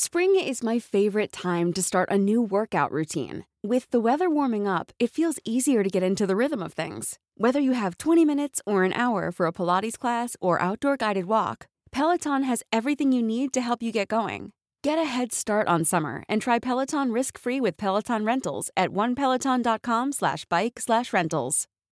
Spring is my favorite time to start a new workout routine. With the weather warming up, it feels easier to get into the rhythm of things. Whether you have 20 minutes or an hour for a Pilates class or outdoor guided walk, Peloton has everything you need to help you get going. Get a head start on summer and try Peloton risk-free with Peloton Rentals at onepeloton.com slash bike slash rentals.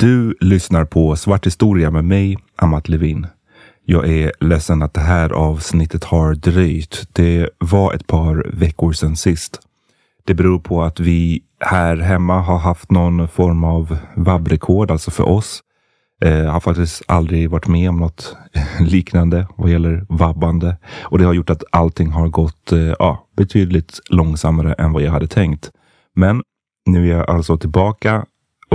Du lyssnar på Svart historia med mig, Amat Levin. Jag är ledsen att det här avsnittet har dröjt. Det var ett par veckor sedan sist. Det beror på att vi här hemma har haft någon form av vabbrekord, alltså för oss. Jag har faktiskt aldrig varit med om något liknande vad gäller vabbande och det har gjort att allting har gått eh, ja, betydligt långsammare än vad jag hade tänkt. Men nu är jag alltså tillbaka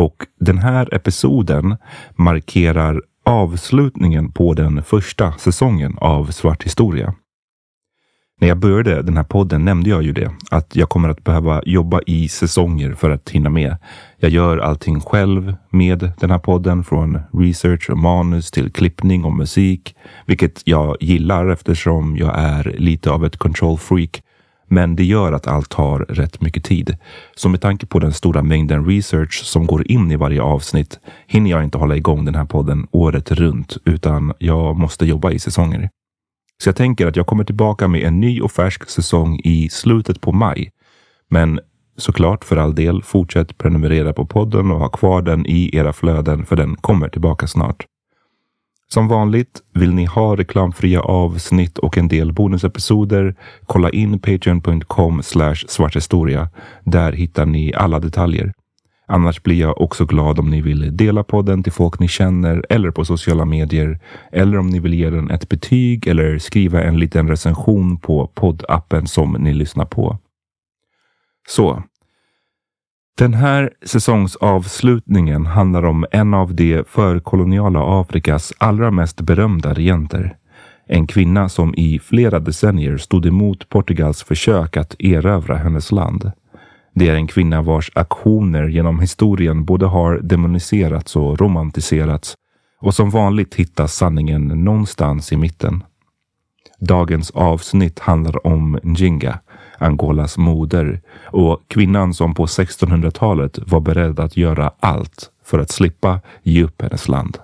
och den här episoden markerar avslutningen på den första säsongen av Svart historia. När jag började den här podden nämnde jag ju det, att jag kommer att behöva jobba i säsonger för att hinna med. Jag gör allting själv med den här podden, från research och manus till klippning och musik, vilket jag gillar eftersom jag är lite av ett control freak men det gör att allt tar rätt mycket tid. Så med tanke på den stora mängden research som går in i varje avsnitt hinner jag inte hålla igång den här podden året runt, utan jag måste jobba i säsonger. Så jag tänker att jag kommer tillbaka med en ny och färsk säsong i slutet på maj. Men såklart för all del, fortsätt prenumerera på podden och ha kvar den i era flöden för den kommer tillbaka snart. Som vanligt, vill ni ha reklamfria avsnitt och en del bonusepisoder, kolla in patreon.com svarthistoria. Där hittar ni alla detaljer. Annars blir jag också glad om ni vill dela podden till folk ni känner eller på sociala medier. Eller om ni vill ge den ett betyg eller skriva en liten recension på poddappen som ni lyssnar på. Så, den här säsongsavslutningen handlar om en av de förkoloniala Afrikas allra mest berömda regenter. En kvinna som i flera decennier stod emot Portugals försök att erövra hennes land. Det är en kvinna vars aktioner genom historien både har demoniserats och romantiserats och som vanligt hittas sanningen någonstans i mitten. Dagens avsnitt handlar om Njinga, Angolas moder och kvinnan som på 1600-talet var beredd att göra allt för att slippa ge upp hennes land.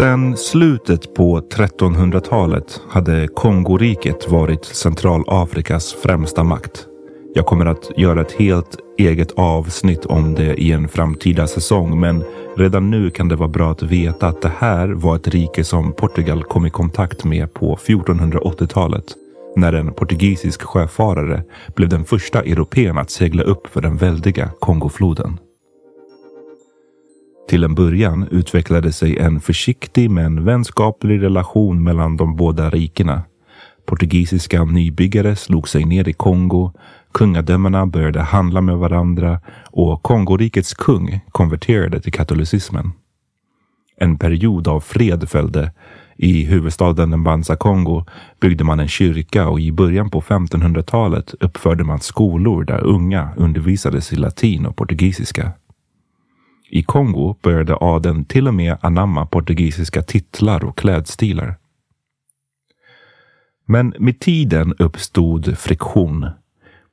Sen slutet på 1300-talet hade Kongoriket varit Centralafrikas främsta makt. Jag kommer att göra ett helt eget avsnitt om det i en framtida säsong, men redan nu kan det vara bra att veta att det här var ett rike som Portugal kom i kontakt med på 1480-talet när en portugisisk sjöfarare blev den första europeen att segla upp för den väldiga Kongofloden. Till en början utvecklade sig en försiktig men vänskaplig relation mellan de båda rikena. Portugisiska nybyggare slog sig ner i Kongo. kungadömena började handla med varandra och Kongorikets kung konverterade till katolicismen. En period av fred följde. I huvudstaden Mbanza Kongo byggde man en kyrka och i början på 1500-talet uppförde man skolor där unga undervisades i latin och portugisiska. I Kongo började adeln till och med anamma portugisiska titlar och klädstilar. Men med tiden uppstod friktion.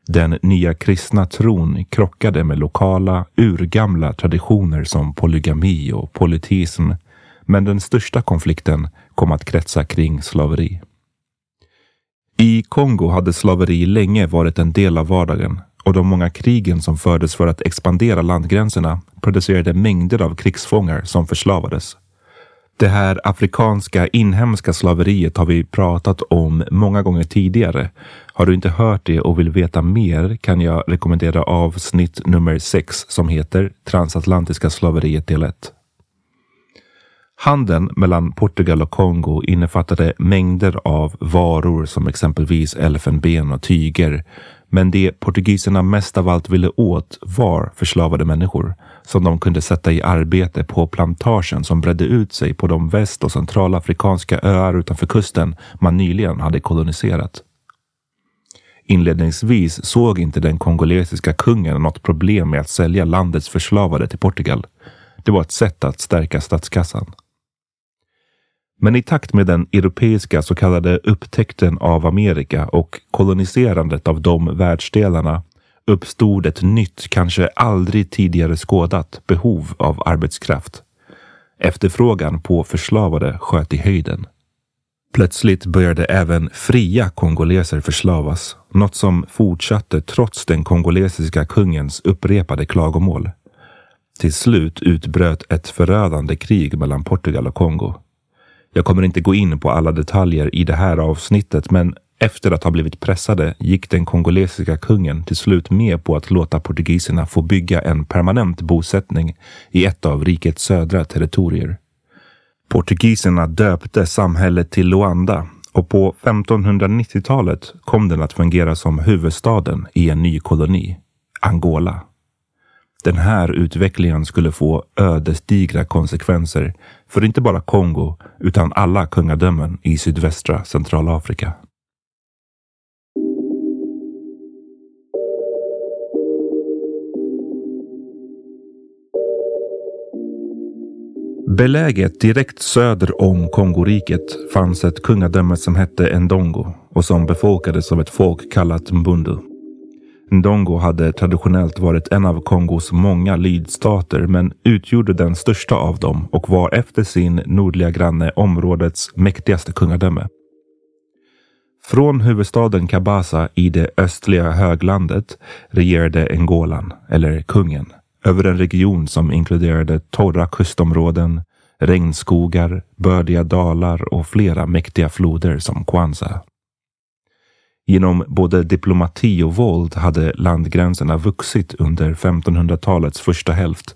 Den nya kristna tron krockade med lokala urgamla traditioner som polygami och politism. Men den största konflikten kom att kretsa kring slaveri. I Kongo hade slaveri länge varit en del av vardagen och de många krigen som fördes för att expandera landgränserna producerade mängder av krigsfångar som förslavades. Det här afrikanska inhemska slaveriet har vi pratat om många gånger tidigare. Har du inte hört det och vill veta mer kan jag rekommendera avsnitt nummer 6 som heter Transatlantiska slaveriet del 1. Handeln mellan Portugal och Kongo innefattade mängder av varor som exempelvis elfenben och tyger. Men det portugiserna mest av allt ville åt var förslavade människor som de kunde sätta i arbete på plantagen som bredde ut sig på de väst och centralafrikanska öar utanför kusten man nyligen hade koloniserat. Inledningsvis såg inte den kongolesiska kungen något problem med att sälja landets förslavade till Portugal. Det var ett sätt att stärka statskassan. Men i takt med den europeiska så kallade upptäckten av Amerika och koloniserandet av de världsdelarna uppstod ett nytt, kanske aldrig tidigare skådat behov av arbetskraft. Efterfrågan på förslavade sköt i höjden. Plötsligt började även fria kongoleser förslavas, något som fortsatte trots den kongolesiska kungens upprepade klagomål. Till slut utbröt ett förödande krig mellan Portugal och Kongo. Jag kommer inte gå in på alla detaljer i det här avsnittet, men efter att ha blivit pressade gick den kongolesiska kungen till slut med på att låta portugiserna få bygga en permanent bosättning i ett av rikets södra territorier. Portugiserna döpte samhället till Luanda och på 1590-talet kom den att fungera som huvudstaden i en ny koloni, Angola. Den här utvecklingen skulle få ödesdigra konsekvenser för inte bara Kongo utan alla kungadömen i sydvästra Centralafrika. Beläget direkt söder om Kongoriket fanns ett kungadöme som hette Ndongo och som befolkades av ett folk kallat Mbundu. Ndongo hade traditionellt varit en av Kongos många lydstater men utgjorde den största av dem och var efter sin nordliga granne områdets mäktigaste kungadöme. Från huvudstaden Kabasa i det östliga höglandet regerade Ngolan, eller kungen, över en region som inkluderade torra kustområden, regnskogar, bördiga dalar och flera mäktiga floder som Kwanza. Genom både diplomati och våld hade landgränserna vuxit under 1500-talets första hälft.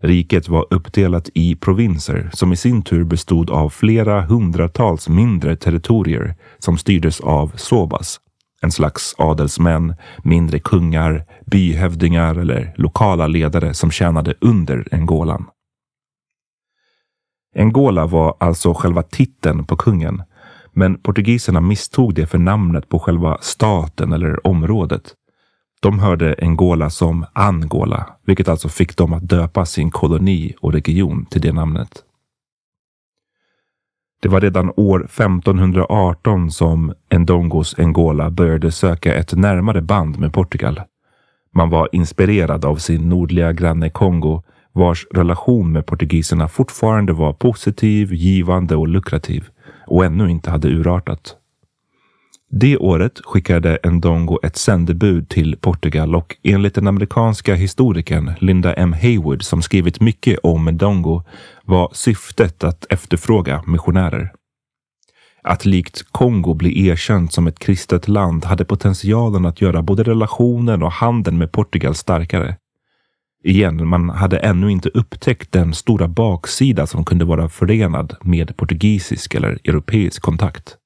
Riket var uppdelat i provinser som i sin tur bestod av flera hundratals mindre territorier som styrdes av sobas, en slags adelsmän, mindre kungar, byhövdingar eller lokala ledare som tjänade under Angolan. Angola var alltså själva titeln på kungen men portugiserna misstog det för namnet på själva staten eller området. De hörde Angola som Angola, vilket alltså fick dem att döpa sin koloni och region till det namnet. Det var redan år 1518 som Ndongos Angola började söka ett närmare band med Portugal. Man var inspirerad av sin nordliga granne Kongo vars relation med portugiserna fortfarande var positiv, givande och lukrativ och ännu inte hade urartat. Det året skickade Ndongo ett sändebud till Portugal och enligt den amerikanska historikern Linda M Haywood som skrivit mycket om Ndongo var syftet att efterfråga missionärer. Att likt Kongo bli erkänt som ett kristet land hade potentialen att göra både relationen och handeln med Portugal starkare. Igen, man hade ännu inte upptäckt den stora baksida som kunde vara förenad med portugisisk eller europeisk kontakt.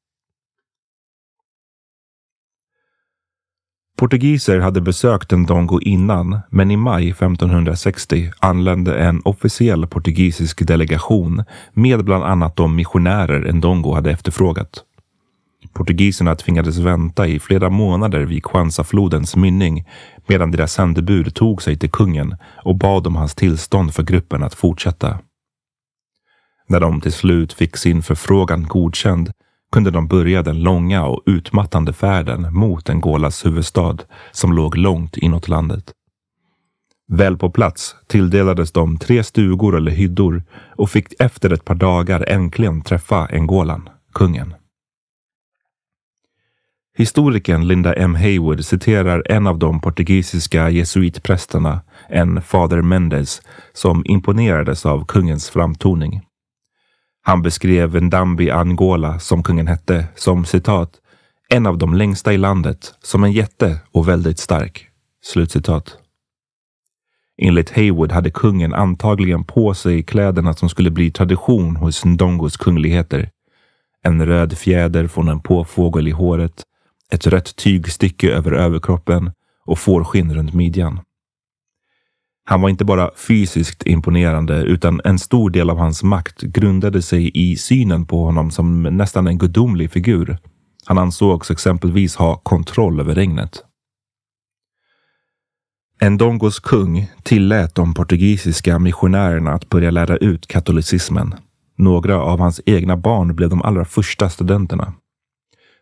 Portugiser hade besökt Ndongo innan, men i maj 1560 anlände en officiell portugisisk delegation med bland annat de missionärer Ndongo hade efterfrågat. Portugiserna tvingades vänta i flera månader vid Kwanza-flodens mynning medan deras sändebud tog sig till kungen och bad om hans tillstånd för gruppen att fortsätta. När de till slut fick sin förfrågan godkänd kunde de börja den långa och utmattande färden mot Angolas huvudstad som låg långt inåt landet. Väl på plats tilldelades de tre stugor eller hyddor och fick efter ett par dagar äntligen träffa Angolan, kungen. Historikern Linda M Haywood citerar en av de portugisiska jesuitprästerna, en fader Mendes, som imponerades av kungens framtoning. Han beskrev Ndambi Angola, som kungen hette, som citat, en av de längsta i landet, som en jätte och väldigt stark. Slutcitat. Enligt Haywood hade kungen antagligen på sig kläderna som skulle bli tradition hos Ndongos kungligheter. En röd fjäder från en påfågel i håret, ett rött tygstycke över överkroppen och fårskinn runt midjan. Han var inte bara fysiskt imponerande utan en stor del av hans makt grundade sig i synen på honom som nästan en gudomlig figur. Han ansågs exempelvis ha kontroll över regnet. Ndongos kung tillät de portugisiska missionärerna att börja lära ut katolicismen. Några av hans egna barn blev de allra första studenterna.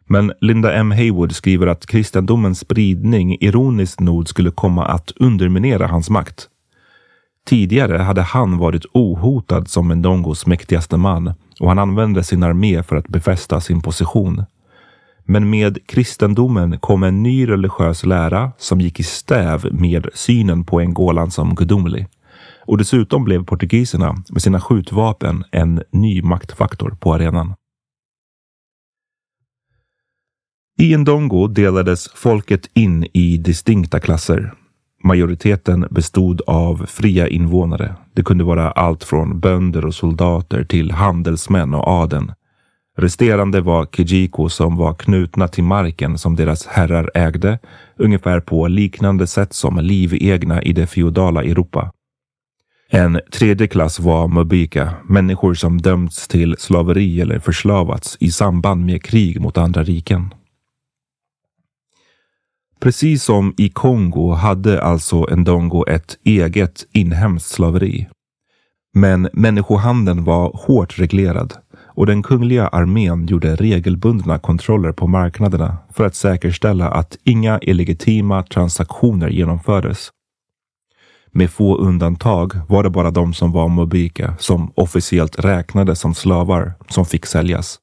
Men Linda M Haywood skriver att kristendomens spridning ironiskt nog skulle komma att underminera hans makt. Tidigare hade han varit ohotad som Ndongos mäktigaste man och han använde sin armé för att befästa sin position. Men med kristendomen kom en ny religiös lära som gick i stäv med synen på Angolan som gudomlig. Och dessutom blev portugiserna med sina skjutvapen en ny maktfaktor på arenan. I Ndongo delades folket in i distinkta klasser. Majoriteten bestod av fria invånare. Det kunde vara allt från bönder och soldater till handelsmän och adeln. Resterande var Kijiko som var knutna till marken som deras herrar ägde, ungefär på liknande sätt som livegna i det feodala Europa. En tredje klass var mubika, människor som dömts till slaveri eller förslavats i samband med krig mot andra riken. Precis som i Kongo hade alltså Ndongo ett eget inhemskt slaveri. Men människohandeln var hårt reglerad och den kungliga armén gjorde regelbundna kontroller på marknaderna för att säkerställa att inga illegitima transaktioner genomfördes. Med få undantag var det bara de som var mobika som officiellt räknades som slavar som fick säljas.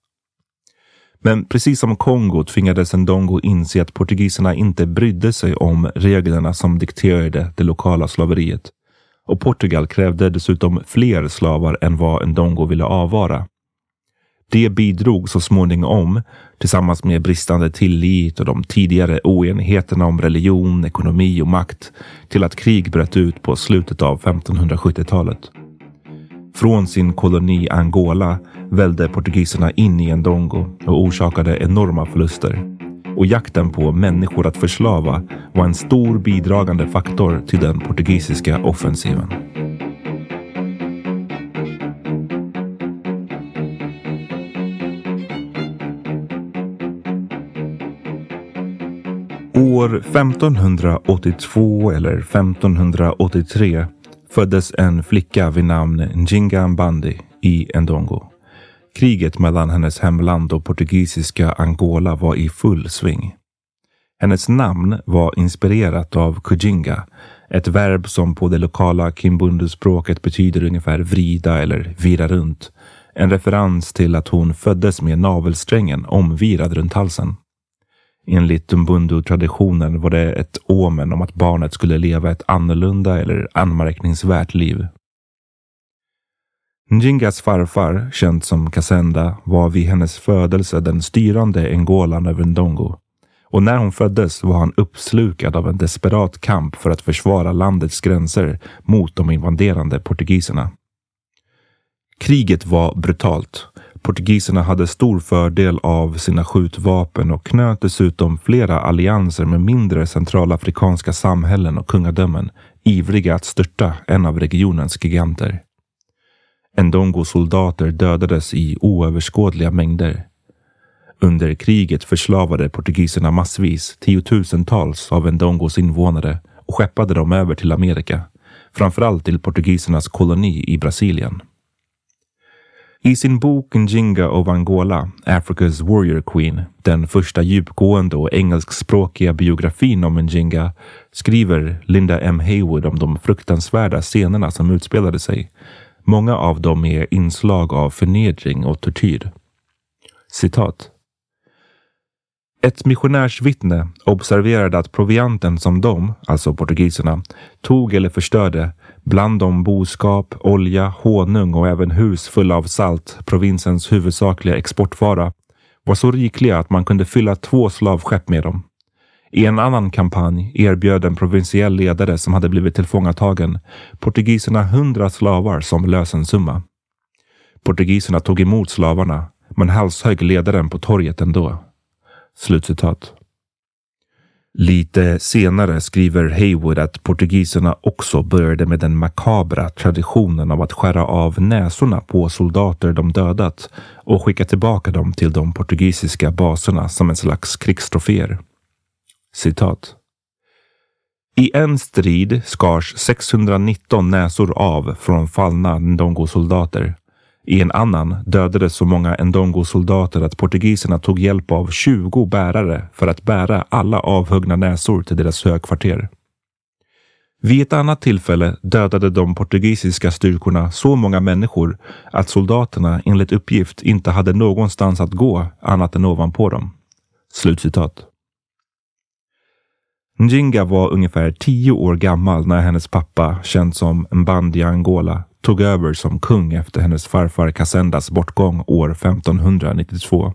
Men precis som Kongo tvingades Ndongo inse att portugiserna inte brydde sig om reglerna som dikterade det lokala slaveriet. Och Portugal krävde dessutom fler slavar än vad Ndongo ville avvara. Det bidrog så småningom, tillsammans med bristande tillit och de tidigare oenigheterna om religion, ekonomi och makt, till att krig bröt ut på slutet av 1570-talet. Från sin koloni Angola välde portugiserna in i Ndongo och orsakade enorma förluster. Och jakten på människor att förslava var en stor bidragande faktor till den portugisiska offensiven. År 1582 eller 1583 föddes en flicka vid namn Njinga Mbandi i Ndongo. Kriget mellan hennes hemland och portugisiska Angola var i full sving. Hennes namn var inspirerat av kujinga, ett verb som på det lokala kimbundu-språket betyder ungefär vrida eller vira runt. En referens till att hon föddes med navelsträngen omvirad runt halsen. Enligt Mbundu-traditionen var det ett omen om att barnet skulle leva ett annorlunda eller anmärkningsvärt liv. Njingas farfar, känd som Kassenda, var vid hennes födelse den styrande engolan över Ndongo. Och när hon föddes var han uppslukad av en desperat kamp för att försvara landets gränser mot de invaderande portugiserna. Kriget var brutalt. Portugiserna hade stor fördel av sina skjutvapen och knöt dessutom flera allianser med mindre centralafrikanska samhällen och kungadömen, ivriga att störta en av regionens giganter. Ndongo-soldater dödades i oöverskådliga mängder. Under kriget förslavade portugiserna massvis tiotusentals av Ndongos invånare och skeppade dem över till Amerika, framförallt till portugisernas koloni i Brasilien. I sin bok Njinga of Angola, Africa's Warrior Queen, den första djupgående och engelskspråkiga biografin om Njinga, skriver Linda M Haywood om de fruktansvärda scenerna som utspelade sig. Många av dem är inslag av förnedring och tortyr. Citat. Ett missionärsvittne observerade att provianten som de, alltså portugiserna, tog eller förstörde, bland dem boskap, olja, honung och även hus fulla av salt, provinsens huvudsakliga exportvara, var så rikliga att man kunde fylla två slavskepp med dem. I en annan kampanj erbjöd en provinsiell ledare som hade blivit tillfångatagen portugiserna hundra slavar som lösensumma. Portugiserna tog emot slavarna, men halshögg ledaren på torget ändå. Slutcitat. Lite senare skriver Haywood att portugiserna också började med den makabra traditionen av att skära av näsorna på soldater de dödat och skicka tillbaka dem till de portugisiska baserna som en slags krigstroféer. Citat. I en strid skars 619 näsor av från fallna Ndongo-soldater i en annan dödades så många Ndongo-soldater att portugiserna tog hjälp av 20 bärare för att bära alla avhuggna näsor till deras högkvarter. Vid ett annat tillfälle dödade de portugisiska styrkorna så många människor att soldaterna enligt uppgift inte hade någonstans att gå annat än ovanpå dem. Slutcitat. Njinga var ungefär tio år gammal när hennes pappa, känd som Mbandi Angola, tog över som kung efter hennes farfar Cassendas bortgång år 1592.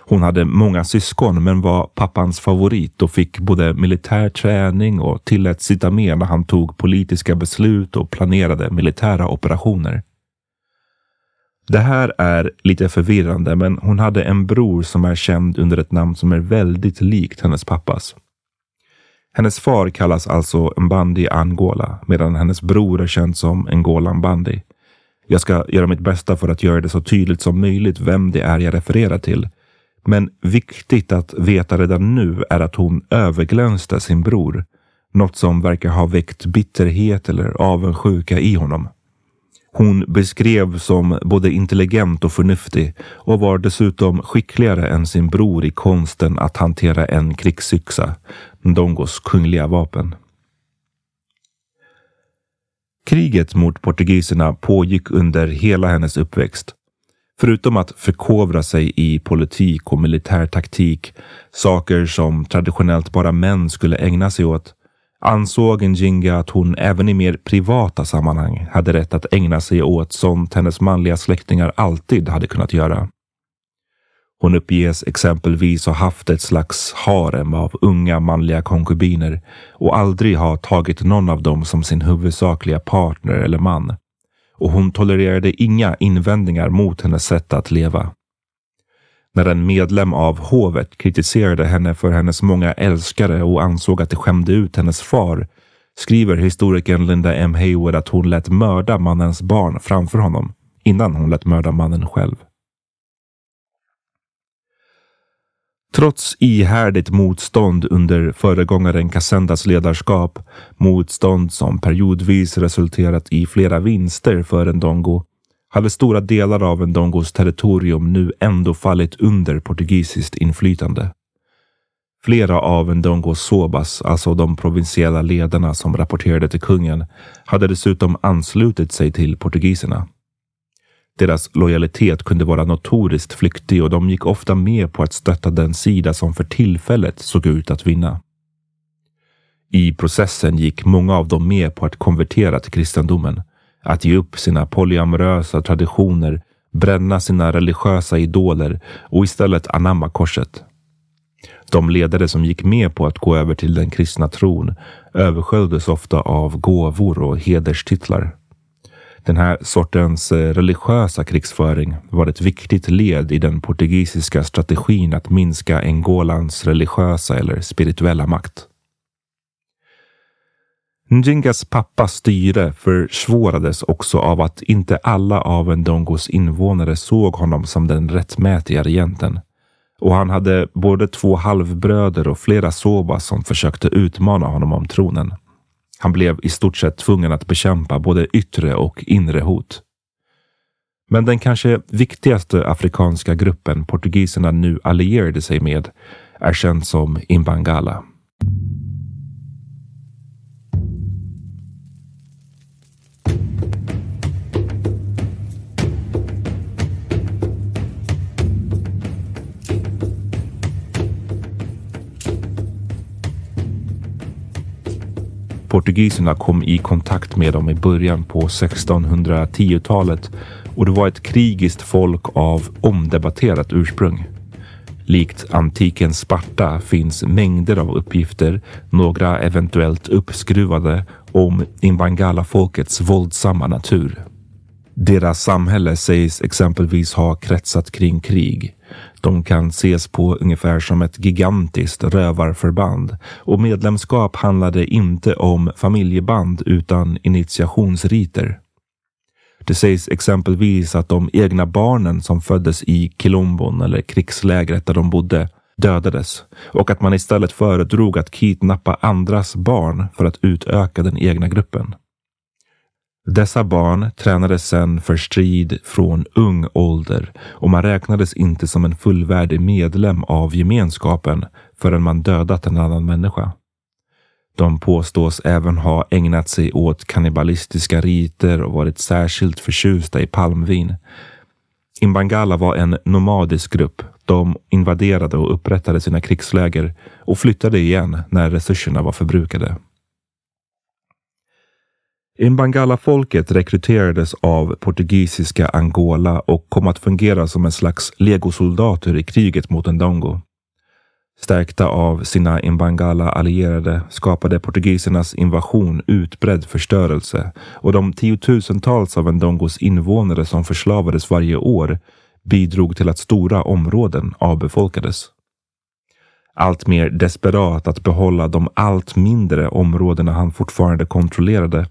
Hon hade många syskon men var pappans favorit och fick både militär träning och tilläts sitta med när han tog politiska beslut och planerade militära operationer. Det här är lite förvirrande men hon hade en bror som är känd under ett namn som är väldigt likt hennes pappas. Hennes far kallas alltså Mbandi Angola medan hennes bror är känd som Ngola Mbandi. Jag ska göra mitt bästa för att göra det så tydligt som möjligt vem det är jag refererar till. Men viktigt att veta redan nu är att hon överglänste sin bror. Något som verkar ha väckt bitterhet eller avundsjuka i honom. Hon beskrevs som både intelligent och förnuftig och var dessutom skickligare än sin bror i konsten att hantera en krigsyxa, Ndongos kungliga vapen. Kriget mot portugiserna pågick under hela hennes uppväxt. Förutom att förkovra sig i politik och militär taktik, saker som traditionellt bara män skulle ägna sig åt, ansåg Njinga att hon även i mer privata sammanhang hade rätt att ägna sig åt sånt hennes manliga släktingar alltid hade kunnat göra. Hon uppges exempelvis ha haft ett slags harem av unga manliga konkubiner och aldrig ha tagit någon av dem som sin huvudsakliga partner eller man. Och hon tolererade inga invändningar mot hennes sätt att leva. När en medlem av hovet kritiserade henne för hennes många älskare och ansåg att det skämde ut hennes far skriver historikern Linda M Hayward att hon lät mörda mannens barn framför honom innan hon lät mörda mannen själv. Trots ihärdigt motstånd under föregångaren Cassendas ledarskap, motstånd som periodvis resulterat i flera vinster för Ndongo, hade stora delar av Ndongos territorium nu ändå fallit under portugisiskt inflytande. Flera av Ndongos sobas, alltså de provinsiella ledarna som rapporterade till kungen, hade dessutom anslutit sig till portugiserna. Deras lojalitet kunde vara notoriskt flyktig och de gick ofta med på att stötta den sida som för tillfället såg ut att vinna. I processen gick många av dem med på att konvertera till kristendomen, att ge upp sina polyamorösa traditioner, bränna sina religiösa idoler och istället anamma korset. De ledare som gick med på att gå över till den kristna tron översköljdes ofta av gåvor och hederstitlar. Den här sortens eh, religiösa krigsföring var ett viktigt led i den portugisiska strategin att minska Angolans religiösa eller spirituella makt. Njingas pappas styre försvårades också av att inte alla av Ndongos invånare såg honom som den rättmätiga regenten. Och han hade både två halvbröder och flera sobas som försökte utmana honom om tronen. Han blev i stort sett tvungen att bekämpa både yttre och inre hot. Men den kanske viktigaste afrikanska gruppen portugiserna nu allierade sig med är känd som Imbangala. Portugiserna kom i kontakt med dem i början på 1610-talet och det var ett krigiskt folk av omdebatterat ursprung. Likt antikens Sparta finns mängder av uppgifter, några eventuellt uppskruvade, om Imbangala-folkets våldsamma natur. Deras samhälle sägs exempelvis ha kretsat kring krig. De kan ses på ungefär som ett gigantiskt rövarförband och medlemskap handlade inte om familjeband utan initiationsriter. Det sägs exempelvis att de egna barnen som föddes i Kilombon eller krigslägret där de bodde dödades och att man istället föredrog att kidnappa andras barn för att utöka den egna gruppen. Dessa barn tränades sedan för strid från ung ålder och man räknades inte som en fullvärdig medlem av gemenskapen förrän man dödat en annan människa. De påstås även ha ägnat sig åt kannibalistiska riter och varit särskilt förtjusta i palmvin. Imbangala var en nomadisk grupp. De invaderade och upprättade sina krigsläger och flyttade igen när resurserna var förbrukade. Imbangala-folket rekryterades av portugisiska Angola och kom att fungera som en slags legosoldater i kriget mot Ndongo. Stärkta av sina Imbangala-allierade skapade portugisernas invasion utbredd förstörelse och de tiotusentals av Ndongos invånare som förslavades varje år bidrog till att stora områden avbefolkades. Allt mer desperat att behålla de allt mindre områdena han fortfarande kontrollerade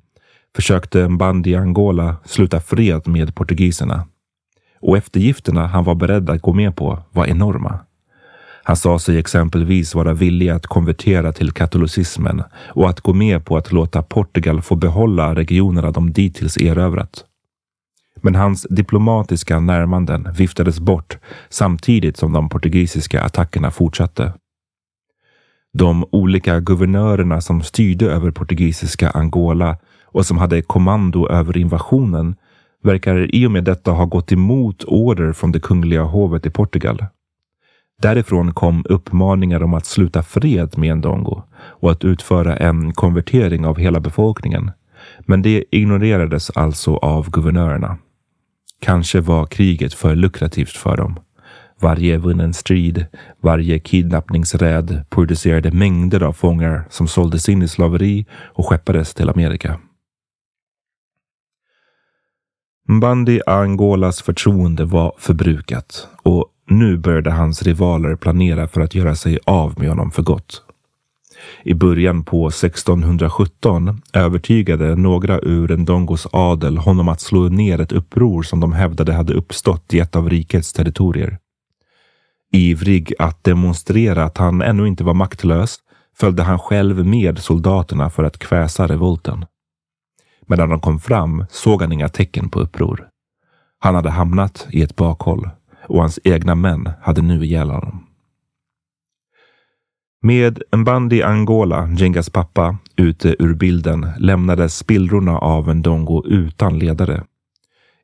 försökte Mbandi Angola sluta fred med portugiserna. Och eftergifterna han var beredd att gå med på var enorma. Han sa sig exempelvis vara villig att konvertera till katolicismen och att gå med på att låta Portugal få behålla regionerna de dittills erövrat. Men hans diplomatiska närmanden viftades bort samtidigt som de portugisiska attackerna fortsatte. De olika guvernörerna som styrde över portugisiska Angola och som hade kommando över invasionen verkar i och med detta ha gått emot order från det kungliga hovet i Portugal. Därifrån kom uppmaningar om att sluta fred med Ndongo och att utföra en konvertering av hela befolkningen. Men det ignorerades alltså av guvernörerna. Kanske var kriget för lukrativt för dem. Varje vunnen strid, varje kidnappningsräd producerade mängder av fångar som såldes in i slaveri och skeppades till Amerika. Mbandi Angolas förtroende var förbrukat och nu började hans rivaler planera för att göra sig av med honom för gott. I början på 1617 övertygade några ur Ndongos adel honom att slå ner ett uppror som de hävdade hade uppstått i ett av rikets territorier. Ivrig att demonstrera att han ännu inte var maktlös följde han själv med soldaterna för att kväsa revolten. Men när de kom fram såg han inga tecken på uppror. Han hade hamnat i ett bakhåll och hans egna män hade nu ihjäl honom. Med Mbandi Angola, Jengas pappa, ute ur bilden lämnades spillrorna av en Dongo utan ledare.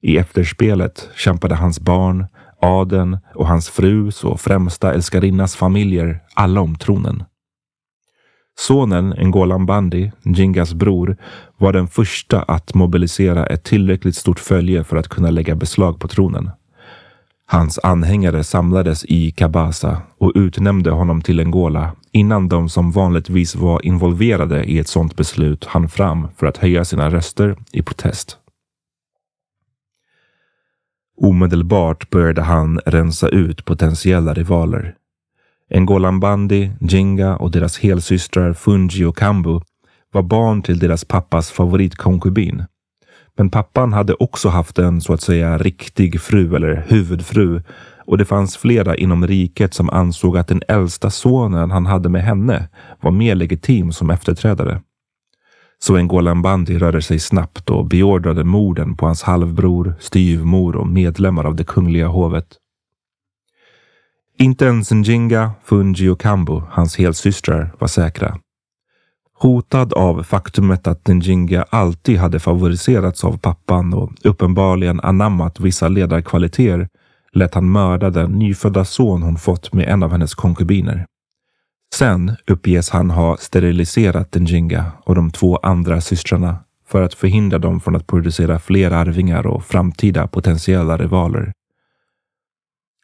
I efterspelet kämpade hans barn, aden och hans frus och främsta älskarinnas familjer alla om tronen. Sonen Ngolan Bandi, Jingas bror, var den första att mobilisera ett tillräckligt stort följe för att kunna lägga beslag på tronen. Hans anhängare samlades i Kabasa och utnämnde honom till Ngola innan de som vanligtvis var involverade i ett sådant beslut hann fram för att höja sina röster i protest. Omedelbart började han rensa ut potentiella rivaler. Ngolan Bandi, Jinga och deras helsystrar Fungi och Kambu var barn till deras pappas favoritkonkubin. Men pappan hade också haft en så att säga riktig fru eller huvudfru och det fanns flera inom riket som ansåg att den äldsta sonen han hade med henne var mer legitim som efterträdare. Så Ngolan Bandi rörde sig snabbt och beordrade morden på hans halvbror, styvmor och medlemmar av det kungliga hovet. Inte ens Njinga, Fungi och Kambo, hans helsystrar, var säkra. Hotad av faktumet att Njinga alltid hade favoriserats av pappan och uppenbarligen anammat vissa ledarkvaliteter lät han mörda den nyfödda son hon fått med en av hennes konkubiner. Sen uppges han ha steriliserat Njinga och de två andra systrarna för att förhindra dem från att producera fler arvingar och framtida potentiella rivaler.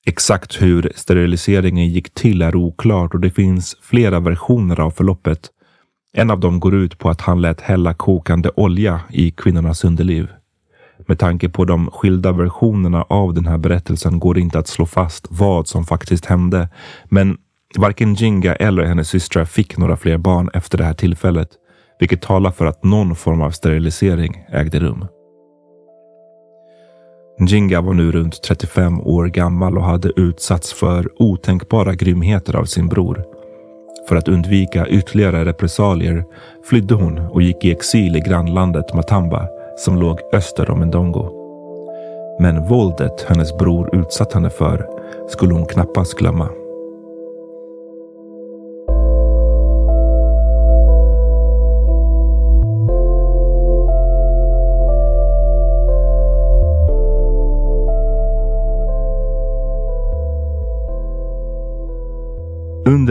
Exakt hur steriliseringen gick till är oklart och det finns flera versioner av förloppet. En av dem går ut på att han lät hälla kokande olja i kvinnornas underliv. Med tanke på de skilda versionerna av den här berättelsen går det inte att slå fast vad som faktiskt hände. Men varken Jinga eller hennes systrar fick några fler barn efter det här tillfället, vilket talar för att någon form av sterilisering ägde rum. Jinga var nu runt 35 år gammal och hade utsatts för otänkbara grymheter av sin bror. För att undvika ytterligare repressalier flydde hon och gick i exil i grannlandet Matamba som låg öster om Ndongo. Men våldet hennes bror utsatt henne för skulle hon knappast glömma.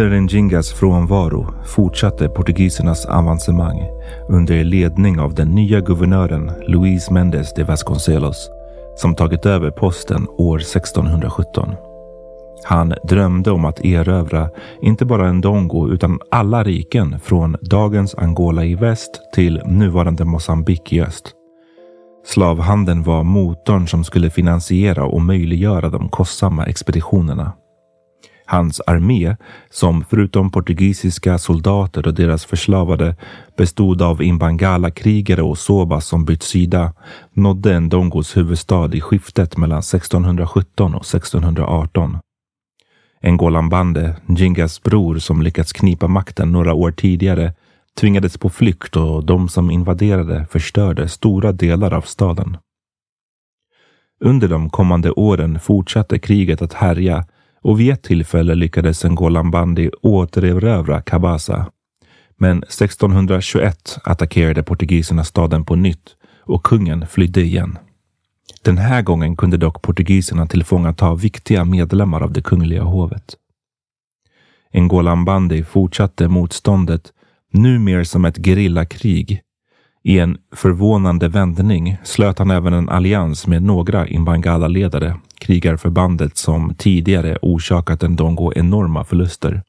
Under frånvaro fortsatte portugisernas avancemang under ledning av den nya guvernören Luis Mendes de Vasconcelos som tagit över posten år 1617. Han drömde om att erövra inte bara Ndongo utan alla riken från dagens Angola i väst till nuvarande Mosambik i öst. Slavhandeln var motorn som skulle finansiera och möjliggöra de kostsamma expeditionerna. Hans armé, som förutom portugisiska soldater och deras förslavade bestod av Imbangala-krigare och Sobas som bytt sida, nådde Ndongos huvudstad i skiftet mellan 1617 och 1618. Ngolambande, Njingas bror som lyckats knipa makten några år tidigare, tvingades på flykt och de som invaderade förstörde stora delar av staden. Under de kommande åren fortsatte kriget att härja och vid ett tillfälle lyckades Ngolan Bandi återerövra Kabasa. Men 1621 attackerade portugiserna staden på nytt och kungen flydde igen. Den här gången kunde dock portugiserna tillfångata viktiga medlemmar av det kungliga hovet. Ngolan Bandi fortsatte motståndet, nu mer som ett gerillakrig. I en förvånande vändning slöt han även en allians med några Imbangala-ledare krigarförbandet som tidigare orsakat Ndongo enorma förluster.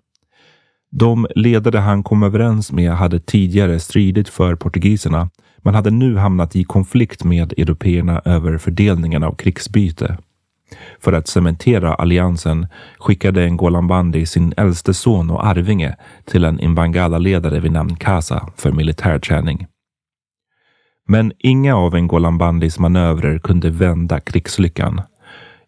De ledare han kom överens med hade tidigare stridit för portugiserna men hade nu hamnat i konflikt med européerna över fördelningen av krigsbyte. För att cementera alliansen skickade Ngolan Bandi sin äldste son och arvinge till en Imbangala-ledare vid namn Kasa för militärträning. Men inga av Ngolan Bandis manövrer kunde vända krigslyckan.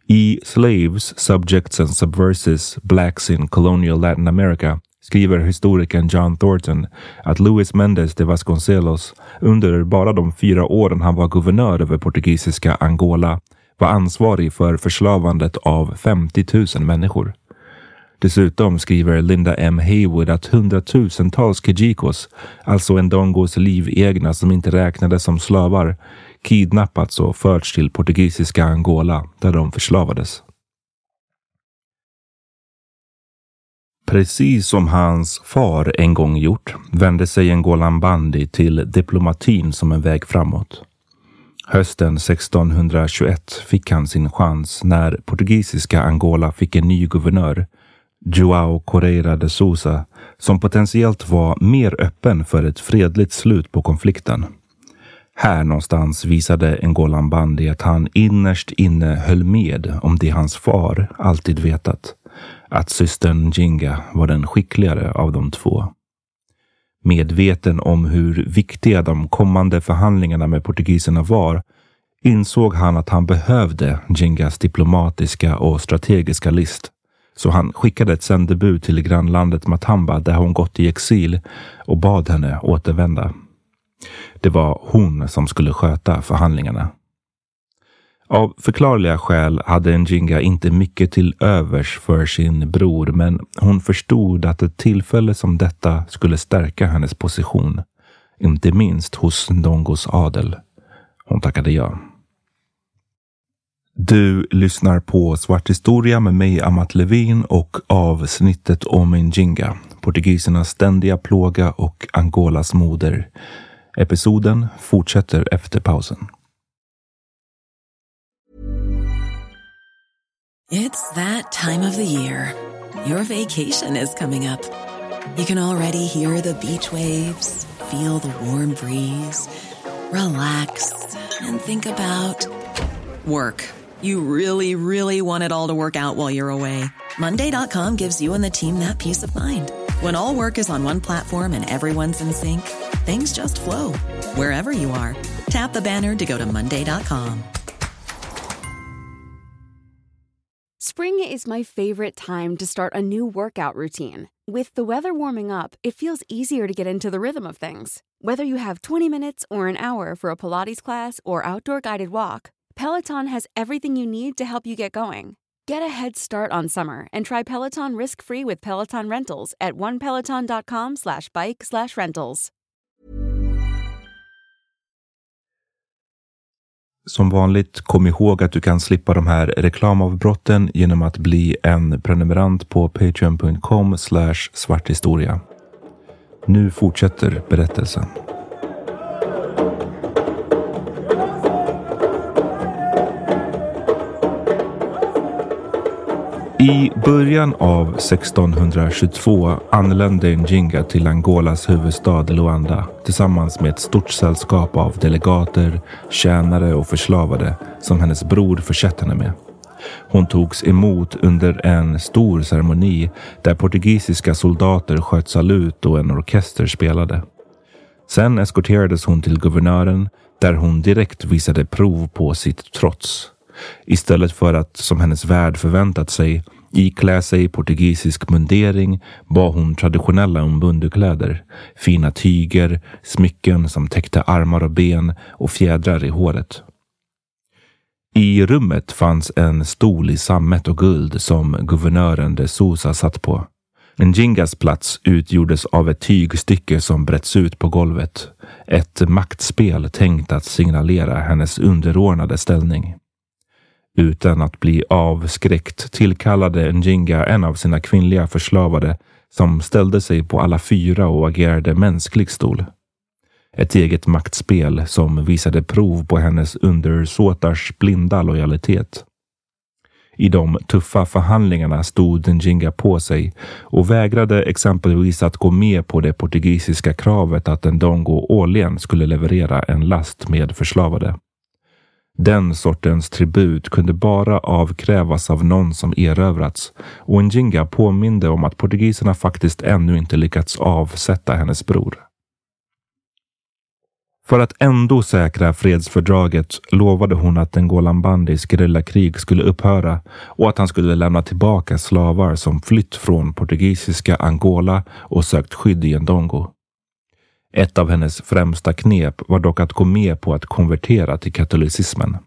I Slaves, Subjects and Subverses, Blacks in Colonial Latin America skriver historikern John Thornton att Luis Mendes de Vasconcelos under bara de fyra åren han var guvernör över portugisiska Angola var ansvarig för förslavandet av 50 000 människor. Dessutom skriver Linda M Haywood att hundratusentals Kijikos, alltså Ndongos livegna som inte räknades som slavar, kidnappats och förts till portugisiska Angola där de förslavades. Precis som hans far en gång gjort vände sig Ngolan Bandi till diplomatin som en väg framåt. Hösten 1621 fick han sin chans när portugisiska Angola fick en ny guvernör, Joao Correira de Sousa, som potentiellt var mer öppen för ett fredligt slut på konflikten. Här någonstans visade Ngolan Bandi att han innerst inne höll med om det hans far alltid vetat. Att systern Jinga var den skickligare av de två. Medveten om hur viktiga de kommande förhandlingarna med portugiserna var insåg han att han behövde Jingas diplomatiska och strategiska list. Så han skickade ett sändebud till grannlandet Matamba där hon gått i exil och bad henne återvända. Det var hon som skulle sköta förhandlingarna. Av förklarliga skäl hade Njinga inte mycket till övers för sin bror, men hon förstod att ett tillfälle som detta skulle stärka hennes position. Inte minst hos Ndongos adel. Hon tackade ja. Du lyssnar på Svart historia med mig, Amat Levin och avsnittet om Njinga, portugisernas ständiga plåga och Angolas moder. Episoden fortsätter efter pausen. It's that time of the year. Your vacation is coming up. You can already hear the beach waves, feel the warm breeze, relax and think about work. You really, really want it all to work out while you're away. Monday.com gives you and the team that peace of mind. When all work is on one platform and everyone's in sync, things just flow wherever you are. Tap the banner to go to Monday.com. Spring is my favorite time to start a new workout routine. With the weather warming up, it feels easier to get into the rhythm of things. Whether you have 20 minutes or an hour for a Pilates class or outdoor guided walk, Peloton has everything you need to help you get going. Get a head start on summer and try Peloton risk-free with Peloton Rentals at onepeloton.com slash bike slash rentals. Som vanligt, kom ihåg att du kan slippa de här reklamavbrotten genom att bli en prenumerant på patreon.com svarthistoria. Nu fortsätter berättelsen. I början av 1622 anlände Njinga till Angolas huvudstad Luanda tillsammans med ett stort sällskap av delegater, tjänare och förslavade som hennes bror försett henne med. Hon togs emot under en stor ceremoni där portugisiska soldater sköt salut och en orkester spelade. Sen eskorterades hon till guvernören där hon direkt visade prov på sitt trots. Istället för att, som hennes värd förväntat sig, iklä sig portugisisk mundering bar hon traditionella umbundukläder, fina tyger, smycken som täckte armar och ben och fjädrar i håret. I rummet fanns en stol i sammet och guld som guvernören de Sousa satt på. Njingas plats utgjordes av ett tygstycke som bretts ut på golvet. Ett maktspel tänkt att signalera hennes underordnade ställning. Utan att bli avskräckt tillkallade Njinga en av sina kvinnliga förslavade som ställde sig på alla fyra och agerade mänsklig stol. Ett eget maktspel som visade prov på hennes undersåtars blinda lojalitet. I de tuffa förhandlingarna stod Njinga på sig och vägrade exempelvis att gå med på det portugisiska kravet att Ndongo årligen skulle leverera en last med förslavade. Den sortens tribut kunde bara avkrävas av någon som erövrats och Njinga påminde om att portugiserna faktiskt ännu inte lyckats avsätta hennes bror. För att ändå säkra fredsfördraget lovade hon att Ngolan Bandis gerillakrig skulle upphöra och att han skulle lämna tillbaka slavar som flytt från portugisiska Angola och sökt skydd i Ndongo. Ett av hennes främsta knep var dock att gå med på att konvertera till katolicismen.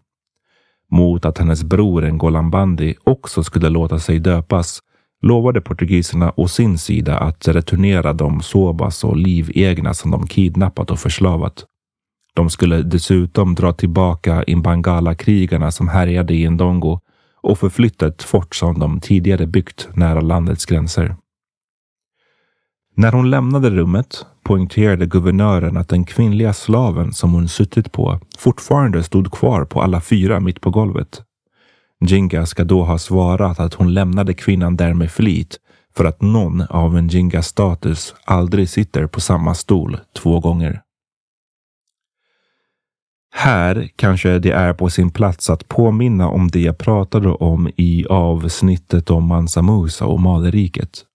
Mot att hennes bror Ngolan Bandi också skulle låta sig döpas lovade portugiserna å sin sida att returnera de Sobas och livegna som de kidnappat och förslavat. De skulle dessutom dra tillbaka Imbangala-krigarna som härjade i Ndongo och förflytta ett fort som de tidigare byggt nära landets gränser. När hon lämnade rummet poängterade guvernören att den kvinnliga slaven som hon suttit på fortfarande stod kvar på alla fyra mitt på golvet. Jinga ska då ha svarat att hon lämnade kvinnan där med flit för att någon av en Jingas status aldrig sitter på samma stol två gånger. Här kanske det är på sin plats att påminna om det jag pratade om i avsnittet om Mansa Musa och Maleriket.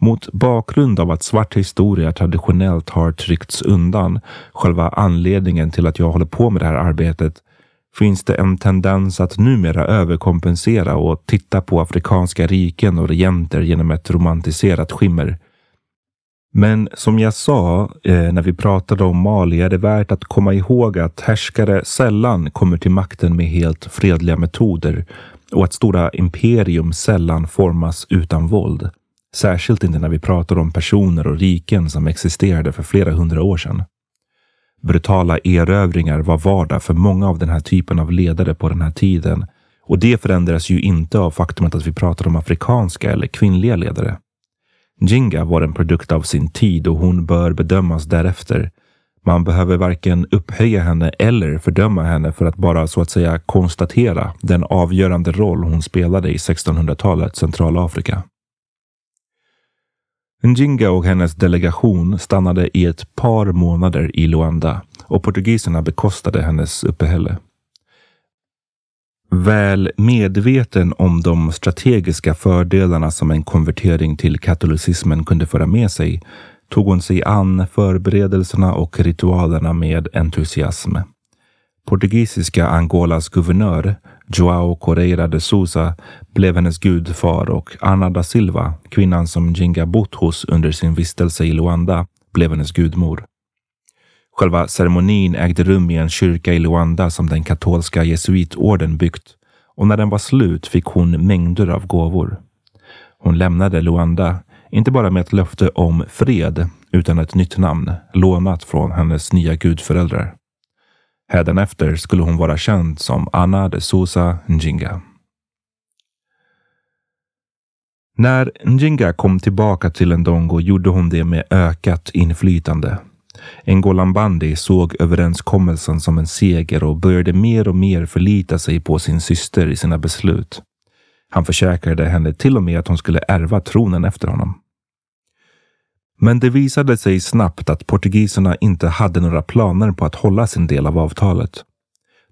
Mot bakgrund av att svart historia traditionellt har tryckts undan, själva anledningen till att jag håller på med det här arbetet, finns det en tendens att numera överkompensera och titta på afrikanska riken och regenter genom ett romantiserat skimmer. Men som jag sa eh, när vi pratade om Mali är det värt att komma ihåg att härskare sällan kommer till makten med helt fredliga metoder och att stora imperium sällan formas utan våld. Särskilt inte när vi pratar om personer och riken som existerade för flera hundra år sedan. Brutala erövringar var vardag för många av den här typen av ledare på den här tiden och det förändras ju inte av faktumet att vi pratar om afrikanska eller kvinnliga ledare. Jinga var en produkt av sin tid och hon bör bedömas därefter. Man behöver varken upphöja henne eller fördöma henne för att bara så att säga konstatera den avgörande roll hon spelade i 1600-talets Centralafrika. Njinga och hennes delegation stannade i ett par månader i Luanda och portugiserna bekostade hennes uppehälle. Väl medveten om de strategiska fördelarna som en konvertering till katolicismen kunde föra med sig tog hon sig an förberedelserna och ritualerna med entusiasm. Portugisiska Angolas guvernör Joao Correira de Souza blev hennes gudfar och Ana da Silva, kvinnan som Jinga bott hos under sin vistelse i Luanda, blev hennes gudmor. Själva ceremonin ägde rum i en kyrka i Luanda som den katolska jesuitorden byggt och när den var slut fick hon mängder av gåvor. Hon lämnade Luanda, inte bara med ett löfte om fred, utan ett nytt namn, lånat från hennes nya gudföräldrar. Hädanefter skulle hon vara känd som Anna de Sousa Njinga. När Njinga kom tillbaka till Ndongo gjorde hon det med ökat inflytande. Ngolan Bandi såg överenskommelsen som en seger och började mer och mer förlita sig på sin syster i sina beslut. Han försäkrade henne till och med att hon skulle ärva tronen efter honom. Men det visade sig snabbt att portugiserna inte hade några planer på att hålla sin del av avtalet.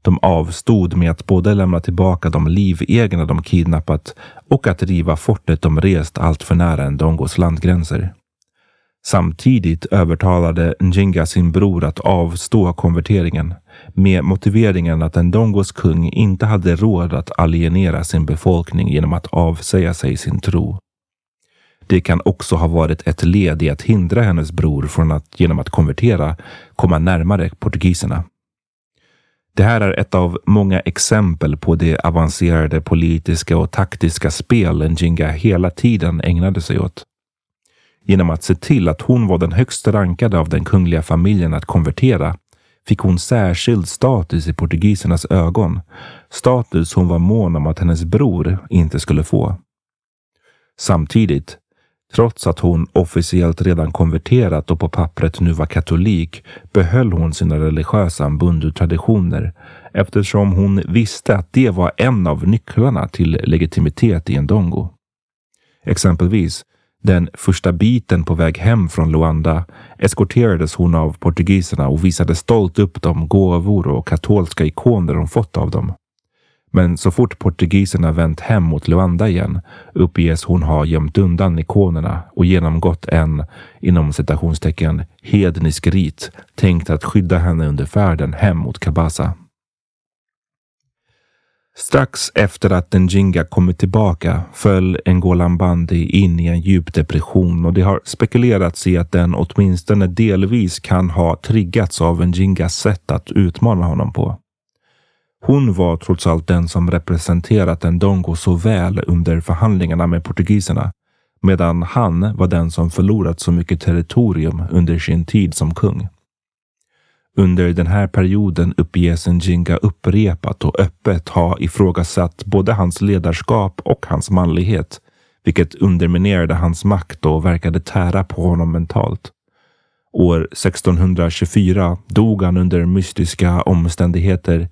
De avstod med att både lämna tillbaka de livegna de kidnappat och att riva fortet de rest allt för nära Ndongos landgränser. Samtidigt övertalade Njinga sin bror att avstå konverteringen med motiveringen att Ndongos kung inte hade råd att alienera sin befolkning genom att avsäga sig sin tro. Det kan också ha varit ett led i att hindra hennes bror från att genom att konvertera komma närmare portugiserna. Det här är ett av många exempel på det avancerade politiska och taktiska spel Njinga hela tiden ägnade sig åt. Genom att se till att hon var den högst rankade av den kungliga familjen att konvertera fick hon särskild status i portugisernas ögon. Status hon var mån om att hennes bror inte skulle få. Samtidigt Trots att hon officiellt redan konverterat och på pappret nu var katolik behöll hon sina religiösa bundu-traditioner eftersom hon visste att det var en av nycklarna till legitimitet i Ndongo. Exempelvis, den första biten på väg hem från Luanda eskorterades hon av portugiserna och visade stolt upp de gåvor och katolska ikoner hon fått av dem. Men så fort portugiserna vänt hem mot Luanda igen uppges hon ha gömt undan ikonerna och genomgått en, inom citationstecken, hednisk rit tänkt att skydda henne under färden hem mot Kabasa. Strax efter att Njinga kommit tillbaka föll Ngolan Bandi in i en djup depression och det har spekulerats i att den åtminstone delvis kan ha triggats av Njingas sätt att utmana honom på. Hon var trots allt den som representerat Ndongo så väl under förhandlingarna med portugiserna, medan han var den som förlorat så mycket territorium under sin tid som kung. Under den här perioden uppges Njinga upprepat och öppet ha ifrågasatt både hans ledarskap och hans manlighet, vilket underminerade hans makt och verkade tära på honom mentalt. År 1624 dog han under mystiska omständigheter